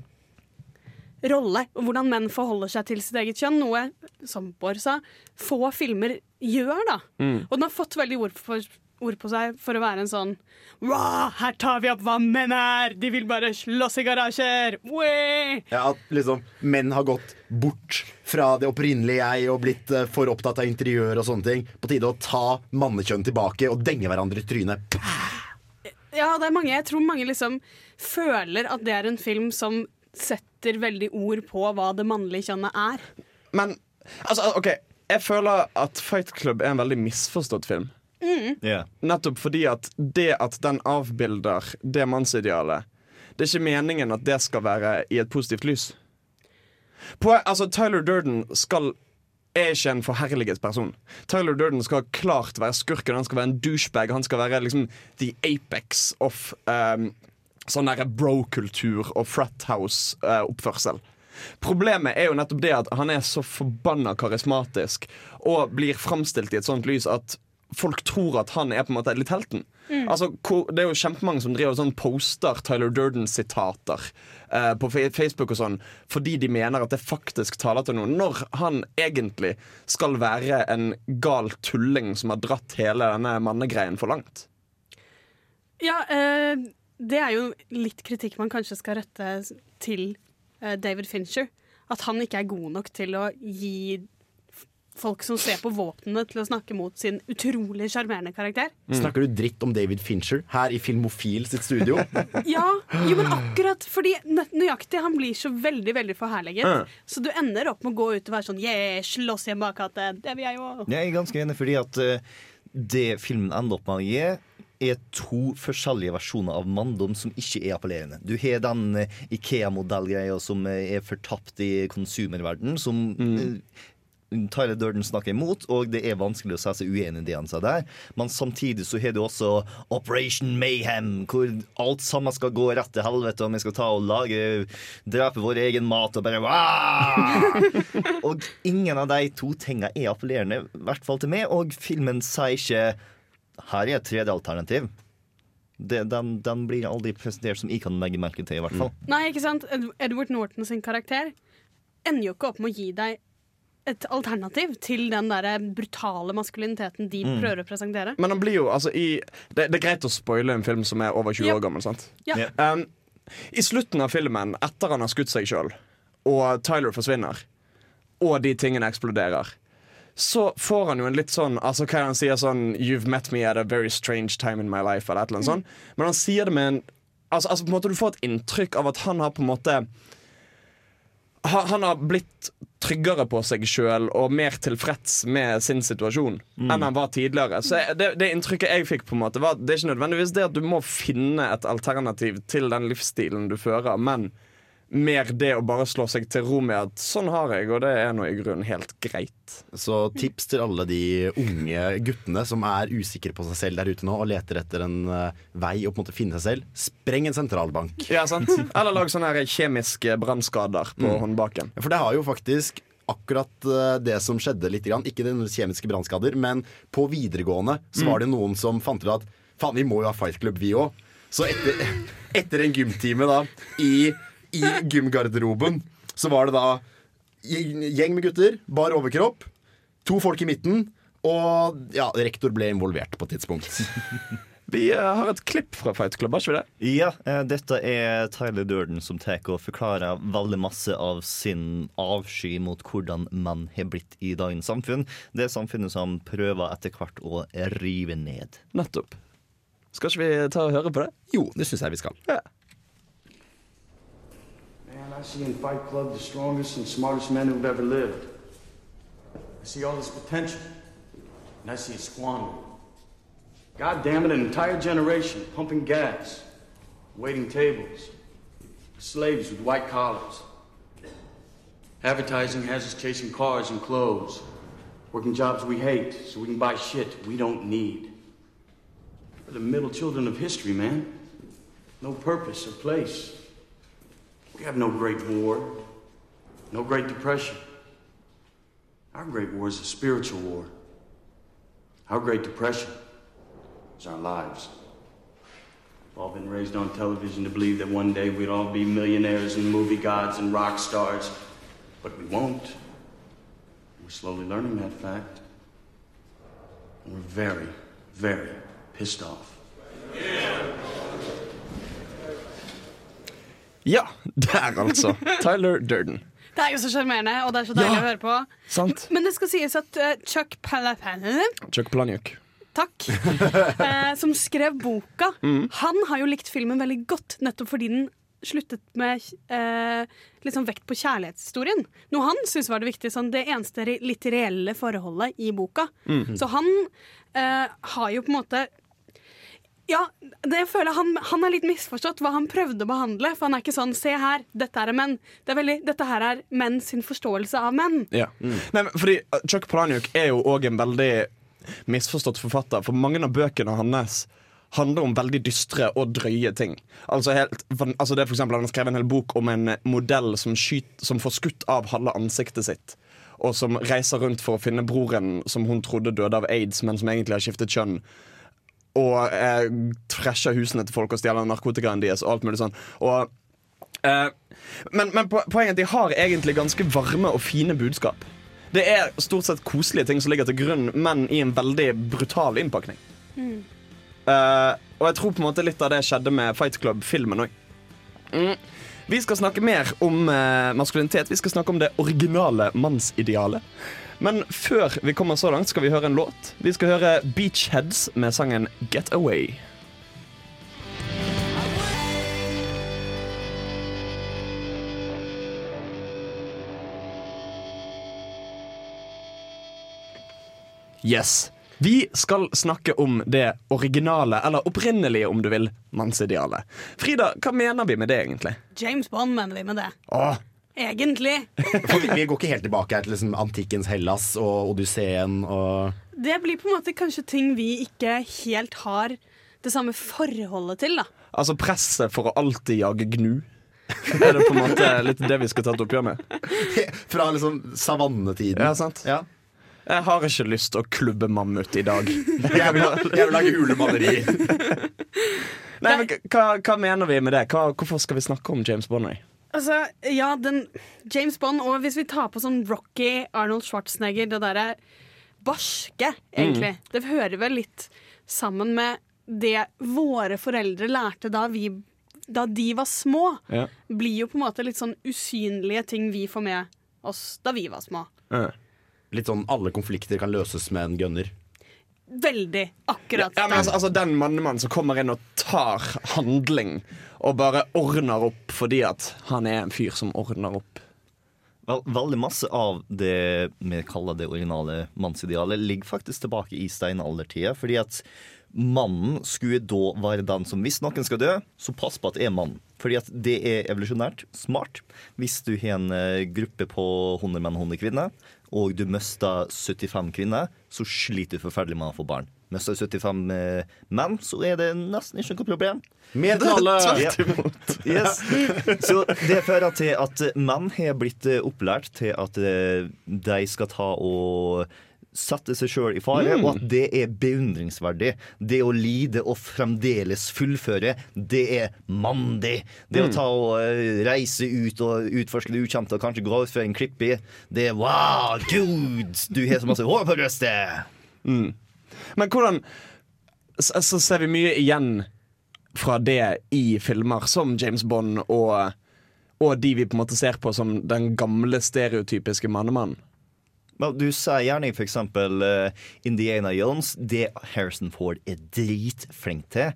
rolle, og hvordan menn forholder seg til sitt eget kjønn. Noe, som Bård sa, få filmer gjør, da. Mm. Og den har fått veldig ord, for, ord på seg for å være en sånn Wow, her tar vi opp hva menn er! De vil bare slåss i garasjer! Wee! Ja, At liksom menn har gått bort fra det opprinnelige jeg og blitt uh, for opptatt av interiør og sånne ting. På tide å ta mannekjønn tilbake og denge hverandre i trynet. Ja, det er mange. Jeg tror mange liksom føler at det er en film som setter veldig ord på hva det mannlige kjønnet er. Men altså, OK. Jeg føler at Fight Club er en veldig misforstått film. Mm. Nettopp fordi at det at den avbilder det mannsidealet Det er ikke meningen at det skal være i et positivt lys. På, altså, Tyler Durden skal er ikke en forherliget person. Tyler Durden skal klart være skurken. Han skal være en douchebag. Han skal være liksom the apex of um, sånn derre bro-kultur og frathouse-oppførsel. Uh, Problemet er jo nettopp det at han er så forbanna karismatisk og blir framstilt i et sånt lys at folk tror at han er på en måte litt helten. Mm. Altså, det er jo kjempemange som driver sånn poster Tyler Durden-sitater eh, på Facebook og sånn, fordi de mener at det faktisk taler til noen, når han egentlig skal være en gal tulling som har dratt hele denne mannegreien for langt. Ja, eh, det er jo litt kritikk man kanskje skal rette til eh, David Fincher. At han ikke er god nok til å gi folk som ser på våpnene, til å snakke mot sin utrolig sjarmerende karakter. Snakker du dritt om David Fincher her i Filmofil sitt studio? [LAUGHS] Ja, jo, men akkurat fordi nø- nøyaktig han blir så veldig veldig forherliget. Ja. Så du ender opp med å gå ut og være sånn Yeah, slåss i en bakgate. Det vil jeg jo. Jeg er ganske enig fordi at uh, det filmen ender opp med å gi, er to forskjellige versjoner av manndom som ikke er appellerende. Du har den eh, Ikea-modellgreia som eh, er fortapt i konsumerverden, som eh, Tyler Durden snakker imot, og det er vanskelig å si seg uenig i det han sa der. Men samtidig så har du også Operation Mayhem, hvor alt sammen skal gå rett til helvete, og vi skal ta og lage drepe vår egen mat og bare [LAUGHS] Og ingen av de to tingene er appellerende, i hvert fall til meg, og filmen sier ikke her er et tredje alternativ. Det, den, den blir aldri presentert som jeg kan legge merke til, i hvert fall. Nei, ikke sant? Edward Norton sin karakter ender jo ikke opp med å gi deg et alternativ til den der brutale maskuliniteten de Mm. prøver å presentere. Men han blir jo altså i det, det er greit å spoile en film som er over 20 Ja. år gammel, sant? Ja. Um, I slutten av filmen, etter han har skutt seg sjøl, og Tyler forsvinner, og de tingene eksploderer, så får han jo en litt sånn Altså hva han sier sånn You've met me at a very strange time in my life, eller et eller annet sånt. Men han sier det med en Altså, altså på en måte Du får et inntrykk av at han har på en måte han, har blitt tryggere på seg sjøl og mer tilfreds med sin situasjon enn han var tidligere. Så det, det inntrykket jeg fikk, på en måte var det er ikke nødvendigvis det at du må finne et alternativ til den livsstilen du fører, men mer det å bare slå seg til ro med at sånn har jeg, og det er nå i grunnen helt greit. Så tips til alle de unge guttene som er usikre på seg selv der ute nå og leter etter en uh, vei å på en måte finne seg selv. Spreng en sentralbank. Ja, sant? Eller lag sånne her kjemiske brannskader på Mm. håndbaken. For det har jo faktisk akkurat eh, det som skjedde litt, grann, ikke den kjemiske brannskader, men på videregående så var det noen som fant ut at faen, vi må jo ha Fight Club, vi òg. Så etter, [LAUGHS] etter en gymtime da i, i gymgarderoben så var det da gjeng med gutter, bar overkropp, to folk i midten, og ja, rektor ble involvert på et tidspunkt. Vi eh, har et klipp fra Fight Club, har ikke vi det? Ja, eh, dette er Tyler Durden som tar og forklarer veldig masse av sin avsky mot hvordan menn har blitt i dagens samfunn. Det samfunnet som prøver etter hvert å rive ned. Nettopp. Skal ikke vi ta og høre på det? Jo, det syns jeg vi skal. Ja. Man, I see in Fight Club the strongest and smartest men who've ever lived. I see all this potential, and I see it squandered. God damn it, an entire generation pumping gas, waiting tables, slaves with white collars. Advertising has us chasing cars and clothes, working jobs we hate so we can buy shit we don't need. We're the middle children of history, man. No purpose or place. We have no great war, no great depression. Our great war is a spiritual war. Our great depression is our lives. We've all been raised on television to believe that one day we'd all be millionaires and movie gods and rock stars, but we won't. We're slowly learning that fact. And we're very, very pissed off. Ja, der altså. Tyler Durden. Det er jo så sjarmerende, og det er så deilig Ja. å høre på. Sant. Men det skal sies at uh, Chuck Palahniuk Chuck Palahniuk. Takk. uh, [LAUGHS] som skrev boka. Mm. Han har jo likt filmen veldig godt, nettopp fordi den sluttet med uh, litt sånn vekt på kjærlighetshistorien. Noe han syntes var det viktige, sånn det eneste litt reelle forholdet i boka. Mhm. Så han eh, har jo på en måte ja, jeg føler han, han er litt misforstått hva han prøvde å behandle. For han er ikke sånn 'se her, dette er menn'. Det er veldig, dette her er menn sin forståelse av menn. Ja. Nei, men fordi uh, Chuck Palahniuk er jo òg en veldig misforstått forfatter. For mange av bøkene hans handler om veldig dystre og drøye ting. Altså, helt, for, altså det er for eksempel, Han har skrevet en hel bok om en modell som, skyt, som får skutt av halve ansiktet sitt. Og som reiser rundt for å finne broren som hun trodde døde av aids, men som egentlig har skiftet kjønn. Og eh, fresher husene til folk og stjeler narkotikaen deres og alt mulig sånn. Og Eh, men, men poenget er at de har egentlig ganske varme og fine budskap. Det er stort sett koselige ting som ligger til grunn, men i en veldig brutal innpakning. Eh, og jeg tror på en måte litt av det skjedde med Fight Club-filmen òg. Mm. Vi skal snakke mer om eh, maskulinitet. Vi skal snakke om det originale mannsidealet. Men før vi kommer så langt, skal vi høre en låt. Vi skal høre Beachheads med sangen Get Away. Yes. Vi skal snakke om det originale, eller opprinnelige, om du vil, mannsidealet. Frida, hva mener vi med det, egentlig? James Bond mener vi med det. Åh, Egentlig. [LAUGHS] For vi, vi går ikke helt tilbake her til liksom, antikkens Hellas og Odysseen og Det blir på en måte kanskje ting vi ikke helt har det samme forholdet til, da. altså presset for å alltid jage gnu. Er det på en måte litt det vi skal ta et oppgjør med? [LAUGHS] Fra liksom savannetiden. Ja, sant? Ja. Jeg har ikke lyst til å klubbe mammut i dag. [LAUGHS] Jeg vil, jeg vil lage hulemaleri. Nei, men hva, hva mener vi med det? Hva, hvorfor skal vi snakke om James Bond? Altså, ja, den James Bond, og hvis vi tar på sånn Rocky, Arnold Schwarzenegger, det derre barske, egentlig. Det hører vel litt sammen med det våre foreldre lærte da vi da de var små. Ja. Blir jo på en måte litt sånn usynlige ting vi får med oss da vi var små. Litt sånn alle konflikter kan løses med en gunner. Veldig. Akkurat. Ja, men altså, altså Den mannemannen som kommer inn og tar handling og bare ordner opp fordi at han er en fyr som ordner opp. Vel, veldig masse av det vi kaller det originale mannsidealet, ligger faktisk tilbake i steinaldertida. Fordi at mannen skulle da være den som hvis noen skal dø, så pass på at det er mannen. Fordi at det er evolusjonært smart. Hvis du har en eh, gruppe på 100 menn og 100 kvinner, og du mister 75 kvinner, så sliter du forferdelig med å få barn. Mister du 75 eh, menn, så er det nesten ikke noe problem. Mer [LAUGHS] Tvert alle! Ja. Yes. Så det fører til at menn har blitt eh, opplært til at eh, de skal ta og sette seg sjøl i fare, Mm. og at det er beundringsverdig. Det å lide og fremdeles fullføre, det er mandig. Det å Mm. ta og eh, reise ut og utforske det ukjente og kanskje gå ut for en klippi, det er wow, gud, du har så masse hår på brystet. Men hvordan Så så ser vi mye igjen fra det i filmer som James Bond og, og de vi på en måte ser på som den gamle stereotypiske mannemannen. Men du sier gjerne for eksempel eh, Indiana Jones. Det Harrison Ford er dritflink til,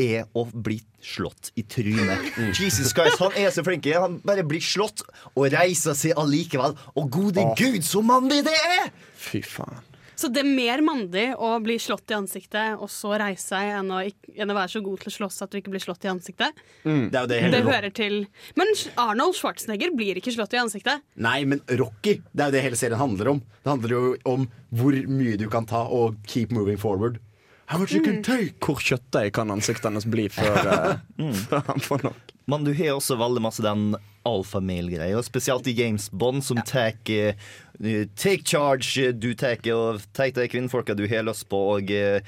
er å bli slått i trynet. Jesus Christ, Han er så flink. Han bare blir slått og reiser seg allikevel. Og gode oh. gud, så mandig det er! Fy faen. Så det er mer mandig å bli slått i ansiktet og så reise seg, enn å, enn å være så god til å slåss at du ikke blir slått i ansiktet. Det er jo det Det hører til Men Arnold Schwarzenegger blir ikke slått i ansiktet. Nei, men Rocky, det er jo det hele serien handler om. Det handler jo om hvor mye du kan ta og keep moving forward. How much you can take? Hvor kjøttdeig kan ansiktet hennes bli før, [LAUGHS] eh, før han får nok? Men du har også veldig masse den alfamale-greia, spesielt i James Bond, som tar uh, Take charge, du tar og tar de kvinnfolka du har lyst på, og uh,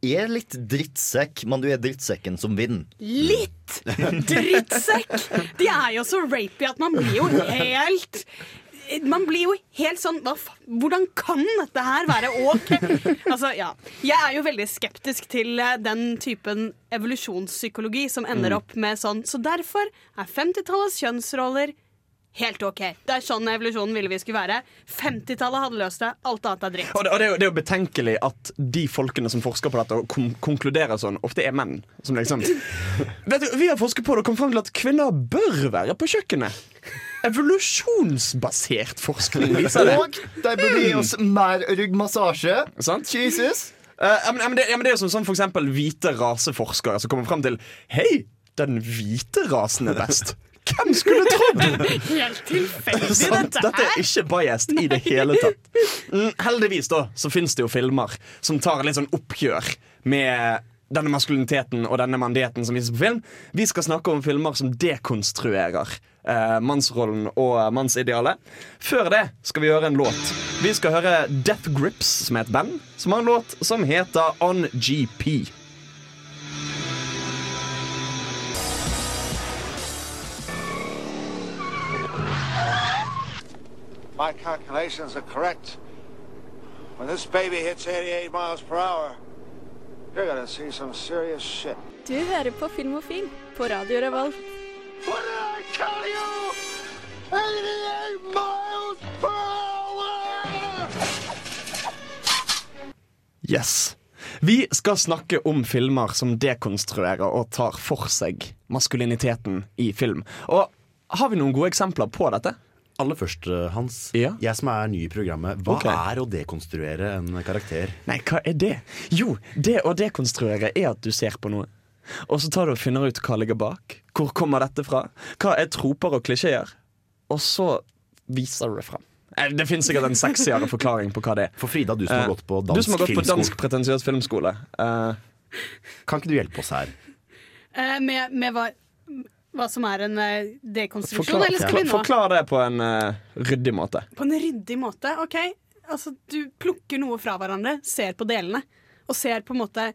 er litt drittsekk, men du er drittsekken som vinner. Litt drittsekk! De er jo så rapey at man blir jo helt man blir jo helt sånn Hvordan kan dette her være OK? Altså, ja. Jeg er jo veldig skeptisk til eh, den typen evolusjonspsykologi som ender opp med sånn. Så derfor er 50-tallets kjønnsroller helt OK. Det er sånn evolusjonen ville vi skulle være. 50-tallet hadde løst det. Alt annet er dritt. Og det, og det, er jo, det er jo betenkelig at de folkene som forsker på dette, og kon konkluderer sånn, ofte er menn. Som liksom [LAUGHS] Vet du, Vi har forsket på det og kommet fram til at kvinner bør være på kjøkkenet. Evolusjonsbasert forskning [LAUGHS] viser det. Og de burde gi oss mer ryggmassasje. Sant? Jesus. Uh, ja, men, ja, men det, ja, men det er jo som, sånn, for eksempel hvite raseforskere som kommer frem til Hei, den hvite rasen er best. Hvem skulle trodd? [LAUGHS] Helt tilfeldig, [LAUGHS] sånn, dette Dette er ikke biased i det hele tatt. Mm, heldigvis da, så finnes det jo filmer som tar litt sånn oppgjør med denne maskuliniteten og denne mandigheten som vises på film. Vi skal snakke om filmer som dekonstruerer eh, mannsrollen og mannsidealet. Før det skal vi høre en låt. Vi skal høre Death Grips, som er et band, som har en låt som heter On GP. My calculations are correct. When this baby hits 88 miles per hour, you're gonna see some serious shit. Du hører på Filmofil på Radio Revolt. What did I tell you, 88 miles per hour! Yes. Vi skal snakke om filmer som dekonstruerer og tar for seg maskuliniteten i film. Og har vi noen gode eksempler på dette? Aller først, Hans. Hans. Jeg som er ny i programmet. Hva okay. er å dekonstruere en karakter? Nei, hva er det? Jo, det å dekonstruere er at du ser på noe. Og så tar du og finner ut hva ligger bak. Hvor kommer dette fra? Hva er troper og klisjeer? Og så viser du det frem. Eh, Det finnes sikkert en sexyere forklaring på hva det er. For Frida, du som har Eh, gått på dansk, Du som har gått på dansk pretensiøs filmskole. Uh, Kan ikke du hjelpe oss her? Uh, med med hva, hva som er en dekonstruksjon, forklar, eller skal vi nå? forklar det på en ryddig måte. På en ryddig måte. OK, altså du plukker noe fra hverandre, ser på delene, og ser på en måte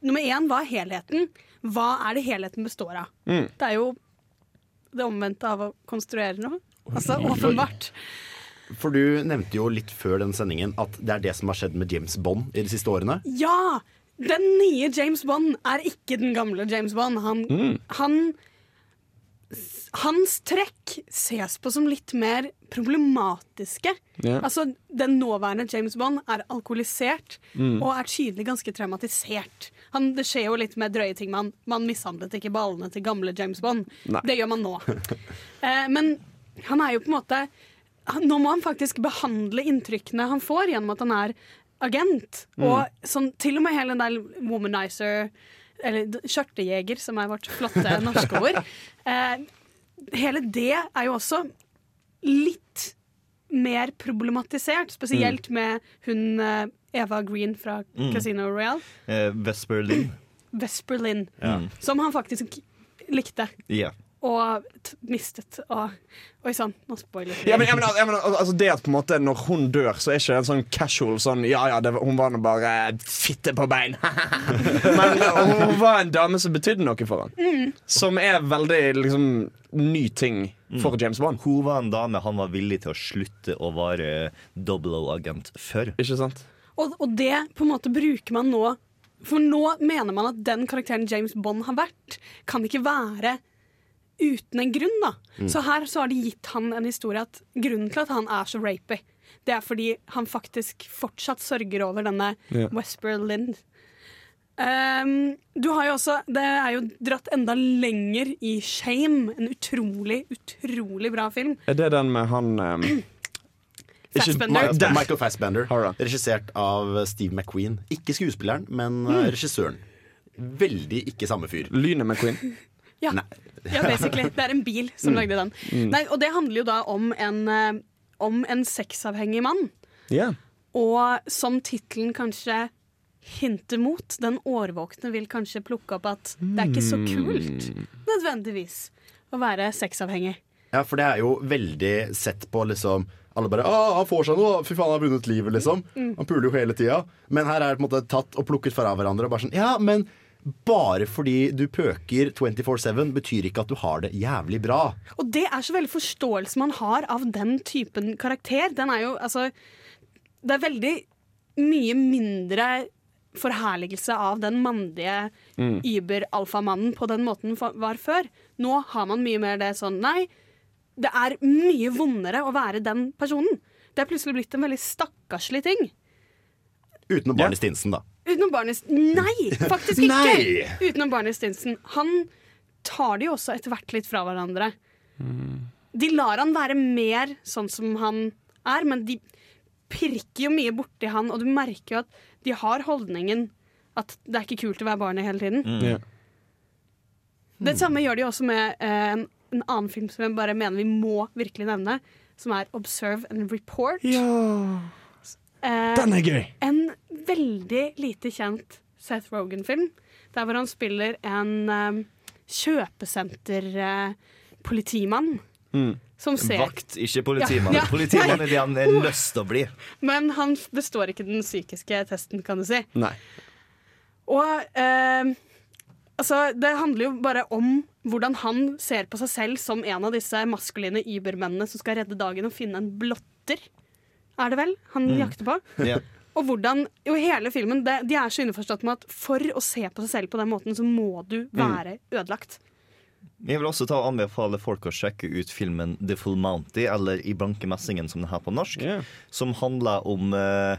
Nummer én, hva er helheten? Hva er det helheten består av? Mm. Det er jo det omvendte av å konstruere noe. Altså åpenbart. For du nevnte jo litt før den sendingen at det er det som har skjedd med James Bond i de siste årene. Ja! Den nye James Bond er ikke den gamle James Bond. Han, Mm. han Hans trekk ses på som litt mer problematiske. Yeah. Altså, Den nåværende James Bond er alkoholisert Mm. og er tydelig ganske traumatisert. Han, det skjer jo litt med drøye ting. Man, man mishandlet ikke ballene til gamle James Bond. Nei. Det gjør man nå. [LAUGHS] Eh, men han er jo på en måte han, Nå må han faktisk behandle inntrykkene han får gjennom at han er agent. Mm. Og sånn, til og med hele den der womanizer, eller skjørtejeger, som er vårt flotte [LAUGHS] norske ord. Eh, hele det er jo også litt mer problematisert, spesielt med hun eh, Eva Green fra Mm. Casino Royale. Eh, Vesper Lynn. [CLEARS THROAT] Vesper Lynn, Ja. som han faktisk likte. Ja. Og t mistet. Og Oi sann, nå spoiler jeg. Ja, men, jeg, men, jeg men altså Det at på en måte når hun dør, så er ikke det en sånn casual sånn Ja ja, det, hun var nå bare fitte på bein. [LAUGHS] men hun var en dame som betydde noe for han. Mm. Som er veldig liksom ny ting for James Bond. Hun var en dame han var villig til å slutte å være double O-agent for. Ikke sant? Og, og det på en måte bruker man nå For nå mener man at den karakteren James Bond har vært, kan ikke være uten en grunn. da Mm. Så her så har de gitt han en historie at grunnen til at han er så rapey, det er fordi han faktisk fortsatt sørger over denne yeah. Wesper Lind. Um, du har jo også Det er jo dratt enda lenger i Shame. En utrolig, utrolig bra film. Er det den med han um, Fassbender. Der. Michael Fassbender. Regissert av Steve McQueen. Ikke skuespilleren, men eh, Mm. regissøren. Veldig ikke samme fyr. Lynet McQueen. [LAUGHS] Ja, ja basically. Det er en bil som Mm. lagde den. Mm. Nei, og det handler jo da om en, eh, om en sexavhengig mann. Yeah. Og som tittelen kanskje hinter mot, den årvåkne vil kanskje plukke opp at det er ikke så kult nødvendigvis å være sexavhengig. Ja, for det er jo veldig sett på liksom Alle bare Å, han får seg noe, fy faen, han har vunnet livet, liksom. Mm. Han puler jo hele tida. Men her er det på en måte tatt og plukket fra hverandre. Og bare sånn, ja, men bare fordi du pøker 24-7, betyr ikke at du har det jævlig bra. Og det er så veldig forståelse man har av den typen karakter. Den er jo altså Det er veldig mye mindre forherligelse av den mandige Mm. Uber-alfamannen på den måten var før. Nå har man mye mer det sånn Nei, det er mye vondere å være den personen. Det er plutselig blitt en veldig stakkarslig ting. Utenom Barney Stinsen, da. Utenom Barney Stinsen, Nei, faktisk ikke! Nei! Utenom Barney Stinsen. Han tar de jo også etter hvert litt fra hverandre. De lar han være mer sånn som han er, men de pirker jo mye borti han, og du merker jo at de har holdningen at det er ikke kult å være barnet hele tiden. Mm. Ja. Det samme gjør de også med eh, en, en annen film som jeg bare mener vi må virkelig nevne, som er Observe and Report. Eh, Den er gøy. En veldig lite kjent Seth Rogan-film, der hvor han spiller en um, kjøpesenterpolitimann. Mm. Som ser Vakt, ikke politimann. Ja, ja. Politimann er det han er [LAUGHS] lyst til å bli. Men han består ikke den psykiske testen, kan du si. Nei. Og eh, altså, det handler jo bare om hvordan han ser på seg selv som en av disse maskuline übermennene som skal redde dagen og finne en blotter, er det vel, han Mm. jakter på. Ja. Og hvordan, jo hele filmen, det, De er så innforstått med at for å se på seg selv på den måten, så må du være ødelagt. Jeg vil også ta og anbefale folk å sjekke ut filmen The Full Mounty, eller I blanke messingen, som det er på norsk, som handler om eh,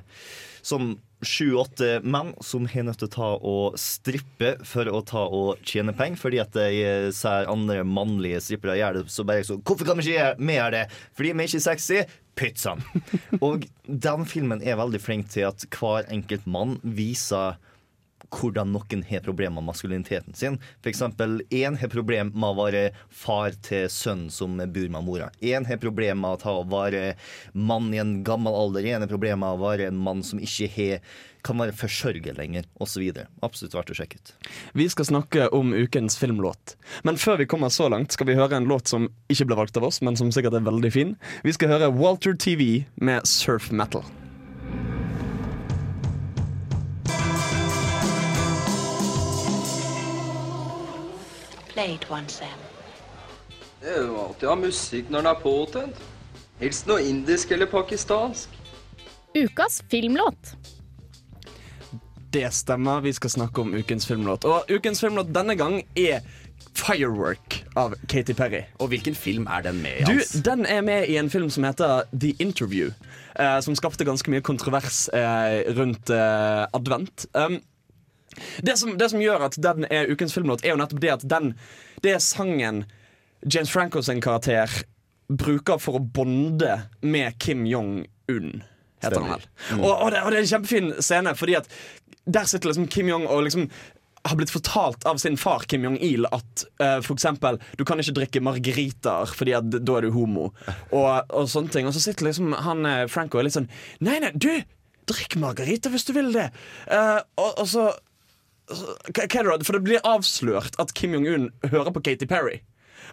som sju-åtte menn som har nødt til å ta og strippe for å ta og tjene penger, fordi at de ser andre mannlige strippere gjøre det, så bare så Hvorfor kan vi ikke vi gjøre det? Fordi vi er ikke sexy? Pizzaen. [LAUGHS] Og den filmen er veldig flink til at hver enkelt mann viser hvordan noen har problemer med maskuliniteten sin. Eksempel, én har problem med å være far til sønnen som bor med mora. Én har problem med å være mann i en gammel alder. Én har problem med å være en mann som ikke har, kan være forsørger lenger, osv. Absolutt verdt å sjekke ut. Vi skal snakke om ukens filmlåt. Men før vi kommer så langt, skal vi høre en låt som ikke ble valgt av oss, men som sikkert er veldig fin. Vi skal høre Walter TV med Surf Metal. Play one, Sam. Det er jo alltid å ha musikk når den er påtent. Helst noe indisk eller pakistansk. Ukas filmlåt. Det stemmer, vi skal snakke om ukens filmlåt. Og ukens filmlåt denne gang er Firework av Katy Perry. Og hvilken film er den med i? Du, Den er med i en film som heter The Interview. Eh, som skapte ganske mye kontrovers eh, rundt eh, advent. Um, det, som, det som gjør at den er ukens filmlåt, er jo nettopp det at den Det er sangen James Franco sin karakter bruker for å bonde med Kim Jong-un. Heter han vel. Mm. Og, og, det, og det er en kjempefin scene, fordi at der sitter liksom Kim Jong og liksom har blitt fortalt av sin far Kim Jong-il at uh, for eksempel du kan ikke drikke margaritaer fordi at da er du homo. Og, og sånne ting. Og så sitter liksom han eh, Franco og er litt sånn Nei, nei, du! Drikk margarita hvis du vil det. Uh, og, og så, For det blir avslørt at Kim Jong-un hører på Katy Perry.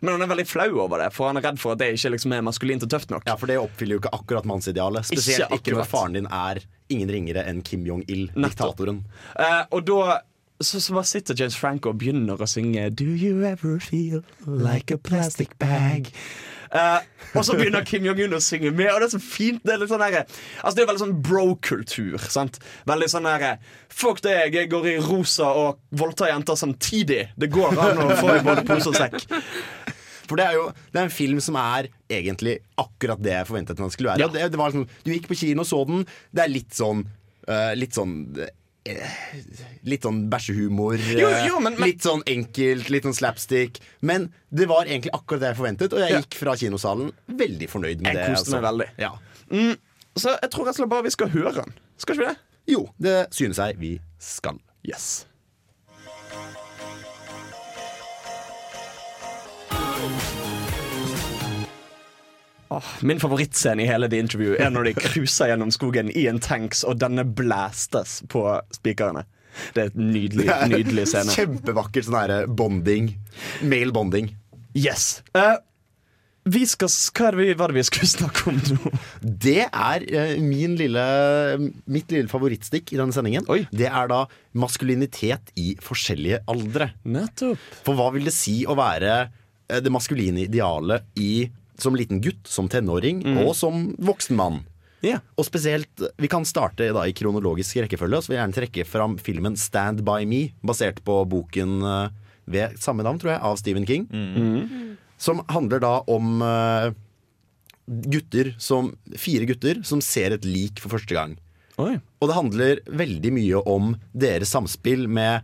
Men han er veldig flau over det, for han er redd for at det ikke liksom er maskulint og tøft nok. Ja, for det oppfyller jo ikke akkurat mannsidealet. Spesielt ikke, Ikke når faren din er ingen ringere enn Kim Jong-il, diktatoren. Uh, og da så, så bare sitter James Franco og begynner å synge Do you ever feel like a plastic bag? Eh, og så begynner Kim Jong-un å synge med, og det er så fint. Det er litt sånn der, altså det er veldig sånn bro-kultur. sant? Veldig sånn der Fuck deg, jeg går i rosa og voldtar jenter samtidig. Det går an å få i både pose og sekk. For det er jo det er en film som er egentlig akkurat det jeg forventet den skulle være. Ja. Det, det var sånn, du gikk på kino og så den. Det er litt sånn uh, Litt sånn Litt sånn bæsjehumor. eh, Jo, jo, men- men- Litt sånn enkelt, litt sånn slapstick. Men det var egentlig akkurat det jeg forventet, og jeg gikk fra kinosalen veldig fornøyd med Jeg det. koste meg altså. veldig. Ja. Mm, så jeg tror rett og slett bare vi skal høre den. Skal ikke vi det? Jo, det synes jeg vi skal. Yes. Åh, min favorittscene i hele The Interview er når de cruiser gjennom skogen i en tanks, og denne blastes på spikerne. Det er et nydelig, [LAUGHS] nydelig scene. Kjempevakkert sånn her bonding. Male bonding. Yes. Uh, vi skal, hva er det vi, det vi skulle snakke om nå? Det er eh, min lille, mitt lille favorittstikk i denne sendingen. Det er da maskulinitet i forskjellige aldre. Nettopp. For hva vil det si å være eh, det maskuline idealet i, som liten gutt, som tenåring Mm. og som voksen mann? Og spesielt, Vi kan starte da i kronologisk rekkefølge. Så vil jeg gjerne trekke fram filmen 'Stand by Me', basert på boken eh, ved samme navn, tror jeg, av Stephen King. Som handler da om eh, gutter som, fire gutter som ser et lik for første gang. Og det handler veldig mye om deres samspill med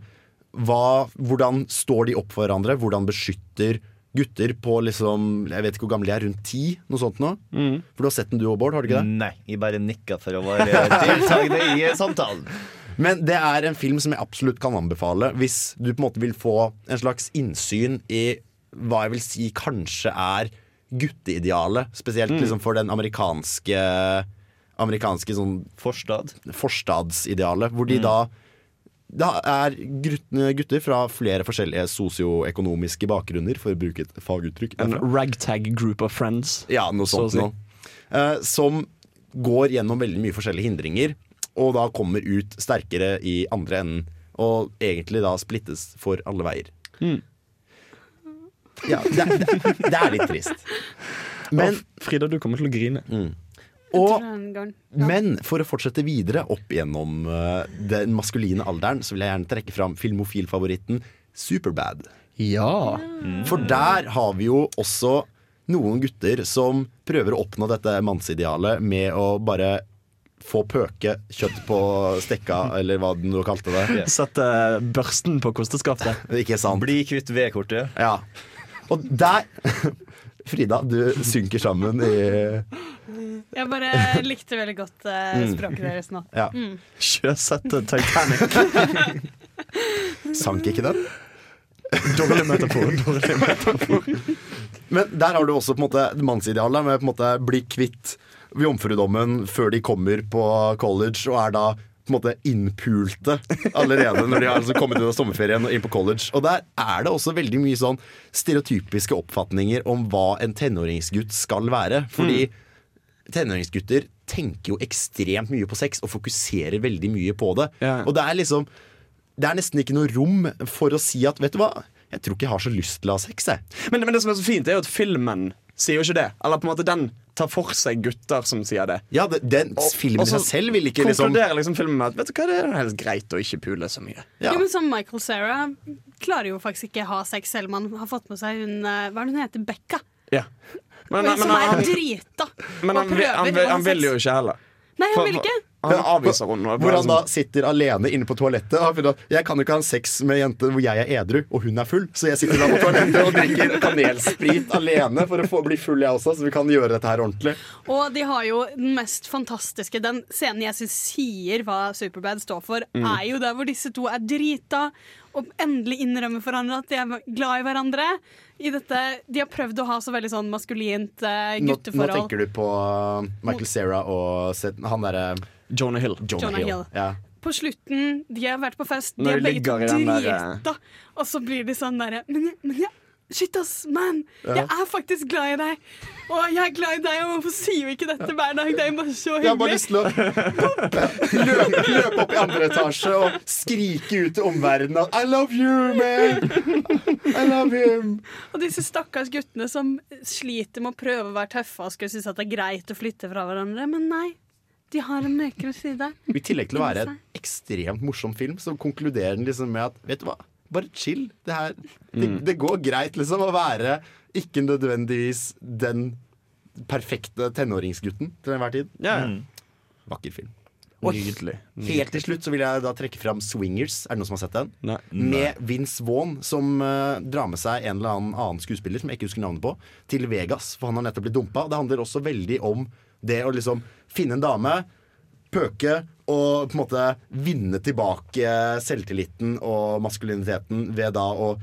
hva, hvordan står de opp for hverandre, hvordan beskytter gutter på liksom Jeg vet ikke hvor gamle de er, rundt ti? Noe sånt nå? For du har sett den du òg, Bård? har du ikke det? Nei, jeg bare nikka for å være deltakende i samtalen. Men det er en film som jeg absolutt kan anbefale hvis du på en måte vil få en slags innsyn i hva jeg vil si kanskje er gutteidealet. Spesielt liksom for den amerikanske Amerikanske sånn Forstad. Forstadsidealet. Hvor de da det er gutter fra flere forskjellige sosioøkonomiske bakgrunner, for å bruke et faguttrykk. En ragtag group of friends. Ja, noe så sånt si. noe. Eh, som går gjennom veldig mye forskjellige hindringer, og da kommer ut sterkere i andre enden. Og egentlig da splittes for alle veier. Mm. Ja, det, det, det er litt trist. Men Frida, du kommer til å grine. Og, men for å fortsette videre opp gjennom uh, den maskuline alderen, så vil jeg gjerne trekke fram filmofilfavoritten Superbad. Ja. For der har vi jo også noen gutter som prøver å oppnå dette mannsidealet med å bare få pøke kjøtt på stekka, eller hva du nå kalte det. [LAUGHS] Sette børsten på kosteskaftet. [LAUGHS] Ikke sant? Bli kvitt V-kortet. Ja. Og der Frida, du synker sammen i Jeg bare likte veldig godt Mm. språket deres nå. Ja. Mm. Sjøsette Titanic. Sank ikke den? Dårlig metafor. Dårlig metafor. Men der har du også på en måte mannsidealet med på en måte bli kvitt jomfrudommen før de kommer på college og er da på en måte innpulte allerede når de har altså kommet ut av sommerferien og inn på college. Og der er det også veldig mye sånn stereotypiske oppfatninger om hva en tenåringsgutt skal være. Fordi tenåringsgutter tenker jo ekstremt mye på sex og fokuserer veldig mye på det. Og det er liksom Det er nesten ikke noe rom for å si at vet du hva, jeg tror ikke jeg har så lyst til å ha sex, jeg. Men, men det som er så fint, er jo at filmen sier jo ikke det. Eller på en måte den tar for seg gutter som sier det. Ja, det, den og så seg selv vil ikke liksom Konkluderer liksom filmen med at Vet du hva, det er helt greit å ikke pule så mye. Jo, men som Michael Cera klarer jo faktisk ikke ha sex selv om han har fått med seg hun eh, Hva er det hun heter? Becca. Ja. Men, men, som men, er han, drita. men han, han, han, han vil jo ikke heller. Nei, han For- vil ikke. Han avviser henne. Hvor han da sitter alene inne på toalettet. og finner Jeg kan jo ikke ha sex med jente hvor jeg er edru og hun er full. Så jeg sitter da på toalettet og drikker kanelsprit alene for å få bli full, jeg også. Så vi kan gjøre dette her ordentlig. Og de har jo den mest fantastiske Den scenen jeg syns sier hva Superbad står for, Mm. er jo der hvor disse to er drita og endelig innrømmer for hverandre at de er glad i hverandre. I dette, de har prøvd å ha så veldig sånn maskulint gutteforhold Nå, nå tenker du på uh, Michael Cera og Seth- han derre Jonah Hill. Jonah, Jonah Hill. Hill. Ja. På slutten, de har vært på fest, de Når er de begge ligger i den der, eh, drita. Og så blir de sånn derre Men, jeg- men jeg, shit ass, man! Ja. Jeg er faktisk glad i deg! Og jeg er glad i deg, og hvorfor sier vi ikke dette hver dag? Det er bare så Jeg har bare hyggelig. lyst [LAUGHS] til å løpe, løpe opp i andre etasje og skrike ut til omverdenen at I love you, man! I love him! Og disse stakkars guttene som sliter med å prøve å være tøffe og skulle synes at det er greit å flytte fra hverandre, men nei. De har en mørkere side. [LAUGHS] I tillegg til å være en ekstremt morsom film, så konkluderer den liksom med at vet du hva, bare chill. Det, her, det, Mm. det går greit liksom å være ikke nødvendigvis den perfekte tenåringsgutten til enhver tid. Ja. Mm. Vakker film. Og Nydelig. Helt til slutt så vil jeg da trekke fram Swingers. Er det noen som har sett den? Nei. Med Vince Vaughn, som uh, drar med seg en eller annen annen skuespiller som jeg ikke husker navnet på, til Vegas. For han har nettopp blitt dumpa. Det handler også veldig om det å liksom finne en dame, pøke og på en måte vinne tilbake selvtilliten og maskuliniteten ved da å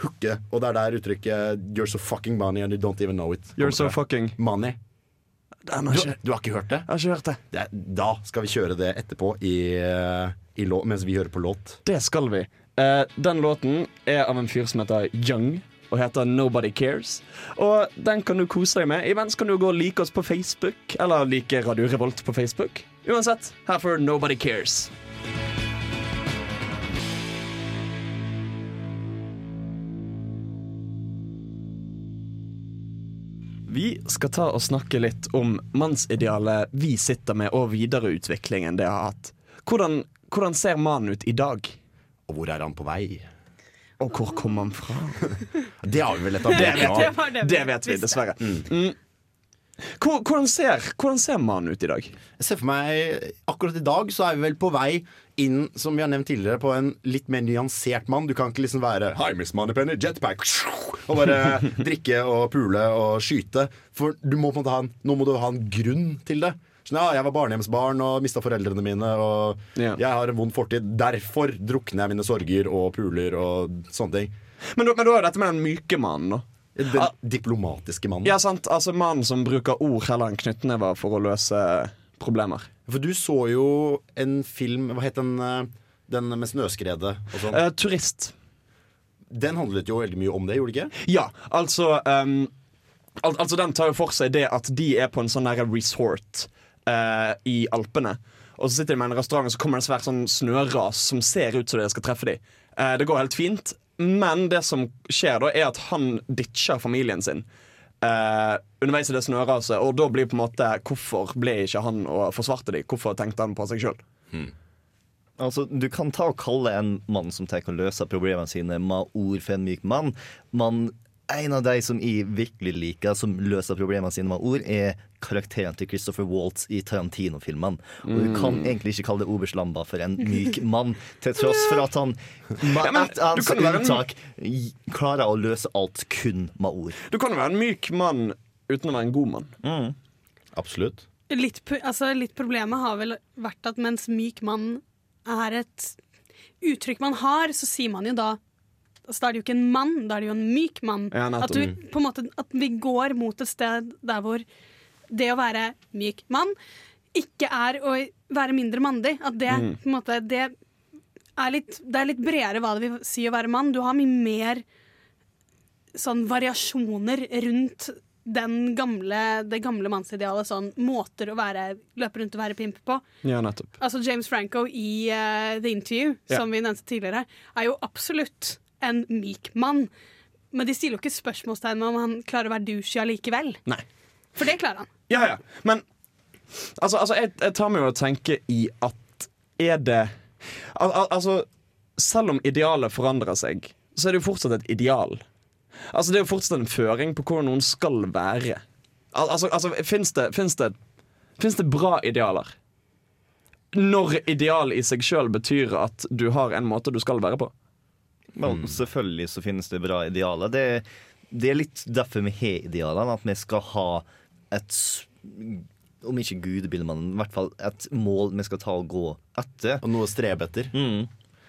hooke. Og det er der uttrykket 'you're so fucking money and you don't even know it' You're so fucking Money. Du, du har ikke hørt det? Jeg har ikke hørt det. det er, da skal vi kjøre det etterpå i, eh, i lå, mens vi hører på låt. Det skal vi. Uh, den låten er av en fyr som heter Young. Og heter Nobody Cares. Og den kan du kose deg med. Imens kan du gå og like oss på Facebook, eller like Radio Revolt på Facebook. Uansett, her får Nobody Cares. Vi skal ta og snakke litt om mannsidealet vi sitter med, og videreutviklingen det har hatt. Hvordan, hvordan ser mannen ut i dag? Og hvor er han på vei? Og hvor kom han fra? [LAUGHS] Det har vi vel [LAUGHS] Det etablert. vet Det vi, det vet vi dessverre. Mm. Hvordan ser, hvordan ser mannen ut i dag? Jeg ser for meg Akkurat i dag så er vi vel på vei inn, som vi har nevnt tidligere, på en litt mer nyansert mann. Du kan ikke liksom være Hi, Miss Moneypenny, jetpack Og bare [LAUGHS] drikke og pule og skyte. For du må på en måte ha en, nå må du ha en grunn til det. Sånn, ja, jeg var barnehjemsbarn og mista foreldrene mine, og yeah. jeg har en vond fortid. Derfor drukner jeg mine sorger og puler og sånne ting. Men, du men da er dette med den myke mannen, da. Den Ah. diplomatiske mannen. Ja, sant? Altså Mannen som bruker ord heller enn knyttnever for å løse problemer. For du så jo en film Hva het den? eh, Den med snøskredet og sånn. Eh, turist. Den handlet jo veldig mye om det, gjorde det ikke? Ja, altså um, al Altså Den tar jo for seg det at de er på en sånn resort eh, i Alpene. Og så sitter de med en restaurant, og så kommer det en svær sånn snøras som ser ut som det skal treffe dem. Eh, det går helt fint, men det som skjer da, er at han ditcher familien sin. Uh, underveis i det snøraset, og da blir på en måte Hvorfor ble ikke han og forsvarte de? Hvorfor tenkte han på seg sjøl? Altså, Du kan ta og kalle en mann som tenker å løse problemene sine, Maor for en myk mann. Men en av de som jeg virkelig liker, som løser problemene sine med ord, er karakteren til Christopher Waltz i Tarantino-filmene. Og du kan Mm. egentlig ikke kalle det Oberst Lamba for en [LAUGHS] myk mann, til tross for at han med Ja, eneste en- unntak klarer å løse alt kun med ord. Du kan jo være en myk mann uten å være en god mann. Absolutt. Litt, altså, litt problemet har vel vært at mens myk mann er et uttrykk man har, så sier man jo da altså, Da er det jo ikke en mann, da er det jo en myk mann. Ja, at, du, på en måte, at vi går mot et sted der hvor det å være myk mann ikke er å være mindre mandig. At det, Mm. på en måte, det, er litt, det er litt bredere hva det vil si å være mann. Du har mye mer sånn variasjoner rundt den gamle, det gamle mannsidealet. Sånn måter å være, løpe rundt og være pimp på. Ja, nettopp. Altså James Franco i uh, The Interview, Ja. som vi nevnte tidligere, er jo absolutt en myk mann. Men de stiller jo ikke spørsmålstegn ved om han klarer å være douche allikevel. Nei. For det klarer han. Ja, ja. Men altså, altså jeg, jeg tar meg jo å tenke i at er det al al Altså, selv om idealet forandrer seg, så er det jo fortsatt et ideal. Altså, det er jo fortsatt en føring på hvordan noen skal være. Al altså, altså fins det, finnes det, finnes det bra idealer? Når ideal i seg sjøl betyr at du har en måte du skal være på. Men selvfølgelig så finnes det bra idealer. Det, det er litt derfor vi har idealene. At vi skal ha et Om ikke gudebilde, men i hvert fall et mål vi skal ta og gå etter. Og noe å strebe etter.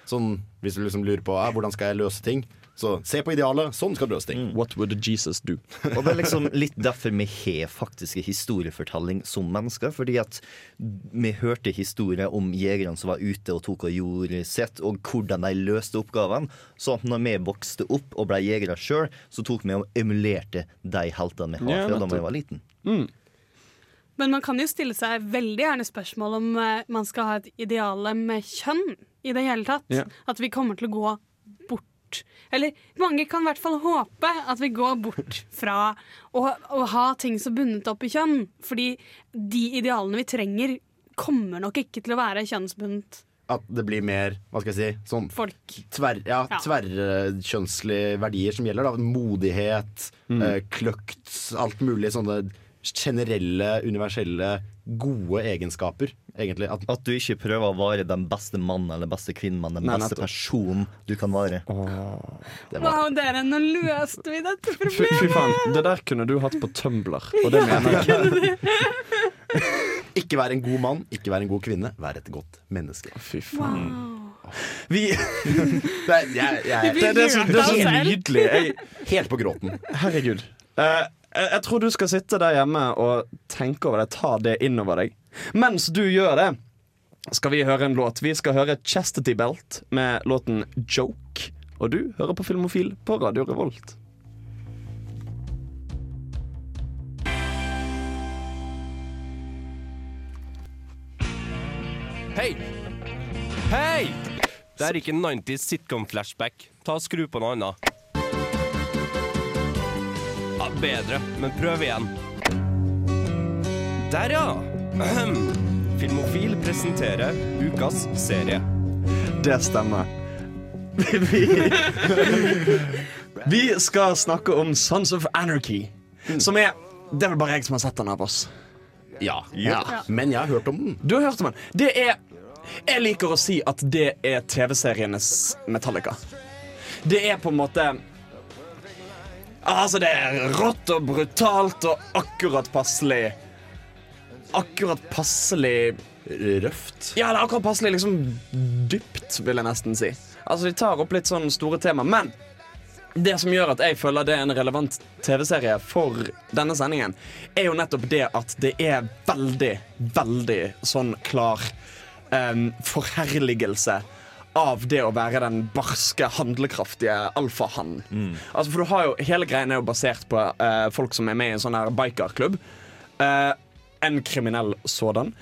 Sånn, hvis du liksom lurer på hvordan skal jeg løse ting, så se på idealet. Sånn skal du løse ting. What would Jesus do? Og det er liksom litt derfor vi har faktisk en historiefortelling som mennesker. Fordi at vi hørte historier om jegerne som var ute og tok og gjorde sitt, og hvordan de løste oppgavene. Så når vi vokste opp og ble jegere sjøl, så tok vi og emulerte de heltene vi har fra da vi var liten. Men man kan jo stille seg veldig gjerne spørsmål om eh, man skal ha et ideale med kjønn i det hele tatt. Yeah. At vi kommer til å gå bort Eller mange kan i hvert fall håpe at vi går bort fra å, å ha ting så bundet opp i kjønn. Fordi de idealene vi trenger, kommer nok ikke til å være kjønnsbundet. At det blir mer, hva skal jeg si, sånn Folk. Tver, ja, Ja. tverrkjønnslige verdier som gjelder. da Modighet, mm. kløkt, alt mulig sånne generelle, universelle, gode egenskaper, egentlig. At, At du ikke prøver å være den beste mannen eller beste kvinnen, men den Nei, beste nettopp. personen du kan være. Det var Wow, dere, nå løste vi dette Fy, fy faen, Det der kunne du hatt på Tumblr, og det mener jeg. [LAUGHS] ikke være en god mann, ikke være en god kvinne, være et godt menneske. Fy faen. Wow. Vi [LAUGHS] Det, er- jeg, jeg, Det, det, er så, det er så nydelig. Jeg, Helt på gråten. herregud. Eh, jeg, jeg tror du skal sitte der hjemme og tenke over det, ta det innover deg. Mens du gjør det, skal vi høre en låt. Vi skal høre Chastity Belt med låten Joke. Og du hører på Filmofil på Radio Revolt. Hei! Hei! Det er ikke 90s sitcom-flashback. Ta Skru på noe annet. Ja, bedre, men prøv igjen. Der, ja! Ahem. Filmofil presenterer ukas serie. Det stemmer. Vi, vi skal snakke om Sons of Anarchy. Som er Det er vel bare jeg som har sett den av oss. Ja. Ja. Men jeg har hørt om den. Du har hørt om den. Det er Jeg liker å si at det er TV-serienes Metallica. Det er på en måte Altså, det er rått og brutalt og akkurat passelig. Akkurat passelig Røft. Ja, det er akkurat passelig liksom dypt, vil jeg nesten si. Altså, De tar opp litt sånn store tema, men det som gjør at jeg føler det er en relevant TV-serie for denne sendingen, er jo nettopp det at det er veldig, veldig sånn klar um, forherligelse av det å være den barske, handlekraftige alfahannen. Altså, for du har jo, Hele greien er jo basert på uh, folk som er med i en sånn her bikerklubb. Uh, en kriminell sådan.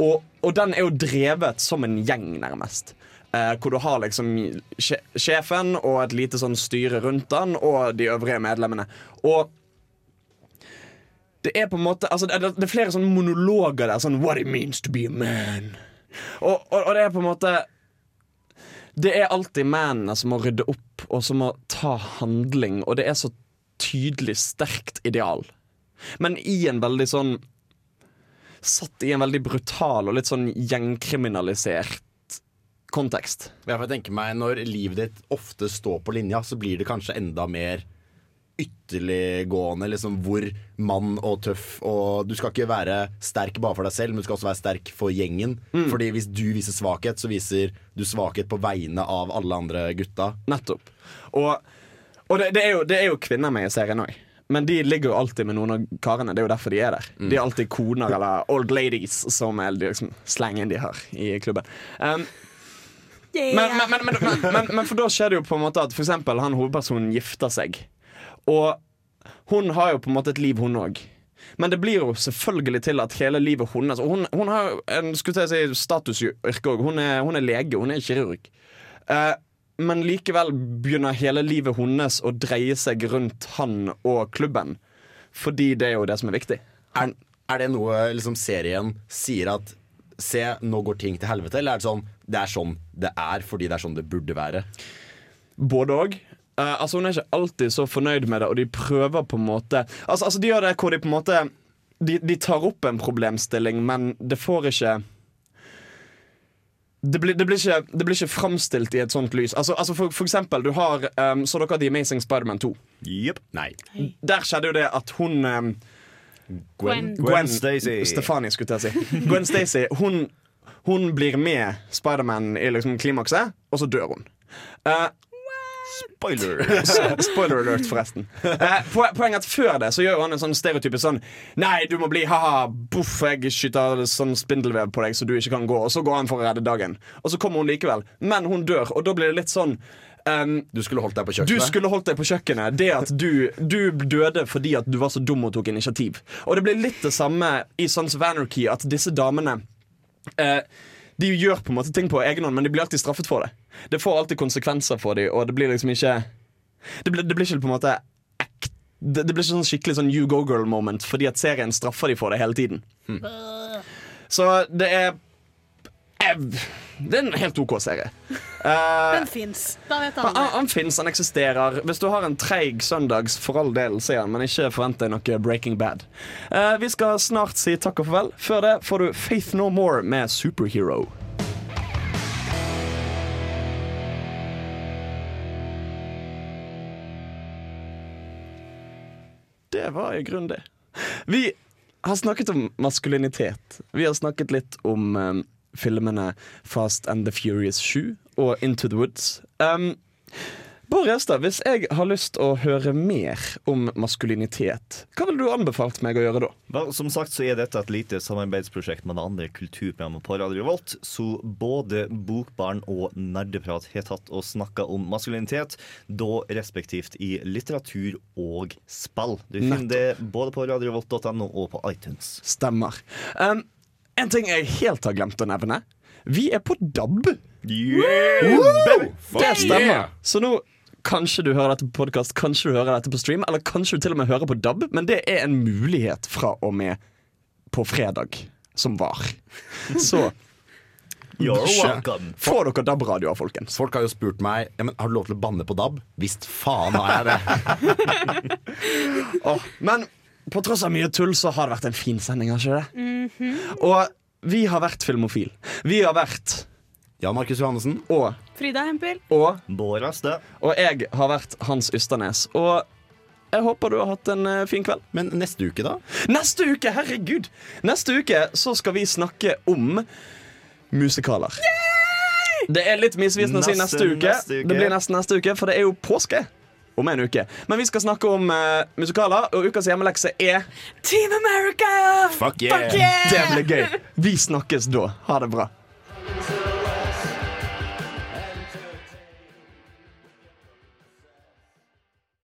Og, og den er jo drevet som en gjeng, nærmest. Uh, hvor du har liksom sjefen og et lite sånn styre rundt den, og de øvrige medlemmene. Og det er på en måte altså, det, det er flere sånne monologer der. Sånn What it means to be a man. Og, og, og det er på en måte det er alltid mennene som må rydde opp, og som må ta handling, og det er så tydelig sterkt ideal. Men i en veldig sånn Satt i en veldig brutal og litt sånn gjengkriminalisert kontekst. Ja, for jeg tenker meg Når livet ditt ofte står på linja, så blir det kanskje enda mer ytterliggående. Liksom hvor mann og tøff og Du skal ikke være sterk bare for deg selv, men du skal også være sterk for gjengen. Mm. Fordi hvis du viser svakhet, så viser du svakhet på vegne av alle andre gutta. Nettopp. Og, og det, det, er jo, det er jo kvinner med i serien òg. Men de ligger jo alltid med noen av karene. Det er jo derfor de er der. Mm. De er alltid koner eller old ladies, som er liksom slangen de har i klubben. Um, men, men, men, men, men, men for da skjer det jo på en måte at for eksempel han hovedpersonen gifter seg. Og hun har jo på en måte et liv, hun òg. Men det blir jo selvfølgelig til at hele livet hennes Og hun, hun har jo en skulle si, statusyrke òg. Hun, hun er lege, hun er kirurg. Eh, men likevel begynner hele livet hennes å dreie seg rundt han og klubben. Fordi det er jo det som er viktig. Er, er det noe liksom, serien sier at Se, nå går ting til helvete, eller er det sånn det er sånn det er fordi det er sånn det burde være? Både òg. Altså Hun er ikke alltid så fornøyd med det, og de prøver på en måte Altså, altså De gjør det hvor de på en måte de, de tar opp en problemstilling, men det får ikke det blir, det, blir ikke, det blir ikke framstilt i et sånt lys. Altså, altså for, for eksempel, du har um, Så dere The Amazing Spiderman 2? Yep. Nei. Der skjedde jo det at hun um, Gwen. Gwen, Gwen Stacy. Stefani, skulle jeg si. [LAUGHS] Gwen Stacy hun, hun blir med Spiderman i liksom klimakset, og så dør hun. Eh, Spoiler. [LAUGHS] Spoiler alert, forresten. Eh, poenget at Før det så gjør han en sånn stereotype sånn Nei, du må bli ha-ha, boff, jeg skyter sånn spindelvev på deg så du ikke kan gå. Og så går han for å redde dagen. Og så kommer hun likevel. Men hun dør, og da blir det litt sånn Um, Du skulle holdt deg på du kjøkkenet. skulle holdt deg på kjøkkenet. Det at du, du døde fordi at du var så dum og tok initiativ. Og det blir litt det samme i Sons of Anarchy, at disse damene eh, De gjør på en måte ting på egen hånd, men de blir alltid straffet for det. Det får alltid konsekvenser for dem, og det blir liksom ikke Det blir, det blir ikke på en måte ek- det, det blir ikke sånn skikkelig sånn you go girl-moment, fordi at serien straffer dem for det hele tiden. Så det er eh, Det er en helt OK serie. [LAUGHS] Eh, Den fins. Da vet han, han, han finnes, han eksisterer. Hvis du har en treig søndags, for all del, se han, men ikke forvent deg noe Breaking Bad. Uh, vi skal snart si takk og farvel. Før det får du Faith No More med Superhero. Det var i grunnen det. Vi har snakket om maskulinitet. Vi har snakket litt om um, filmene Fast and the Furious 7 og Into the Woods. Um, Bård Restad, hvis jeg har lyst å høre mer om maskulinitet, hva ville du anbefalt meg å gjøre da? Vel, som sagt så er dette et lite samarbeidsprosjekt med det andre kulturprogrammet på Radio Revolt. Så både Bokbarn og Nerdeprat har tatt og snakka om maskulinitet, da respektivt i litteratur og spill. Du finner det både på radiorevolt.no og på iTunes. Stemmer. Um, en ting jeg helt har glemt å nevne. Vi er på DAB. Yeah! Woo! Det stemmer. Så nå Kanskje du hører dette på podkast, kanskje du hører dette på stream, eller kanskje du til og med hører på DAB, men det er en mulighet fra og med på fredag som var. [LAUGHS] Så. Få dere DAB-radioer, folkens. Folk har jo spurt meg ja, men har du lov til å banne på DAB. Visst faen har jeg det. [LAUGHS] oh, men på tross av mye tull, så har det vært en fin sending, har ikke det? Mhm. Og vi har vært Filmofil. Vi har vært Jan Markus Johannessen. Og Frida Hempel. Og Bård Aste. Og jeg har vært Hans Ysternes. Og jeg håper du har hatt en eh, fin kveld. Men neste uke, da? Neste uke, herregud! Neste uke så skal vi snakke om musikaler. Det er litt misvisende å si Neste- uke. neste uke. Det blir nesten neste uke, for det er jo påske. Om en uke. Men vi skal snakke om uh, musikaler, og ukas hjemmelekse er Team America! Fuck yeah! Fuck yeah! Det blir gøy. Vi snakkes da. Ha det bra.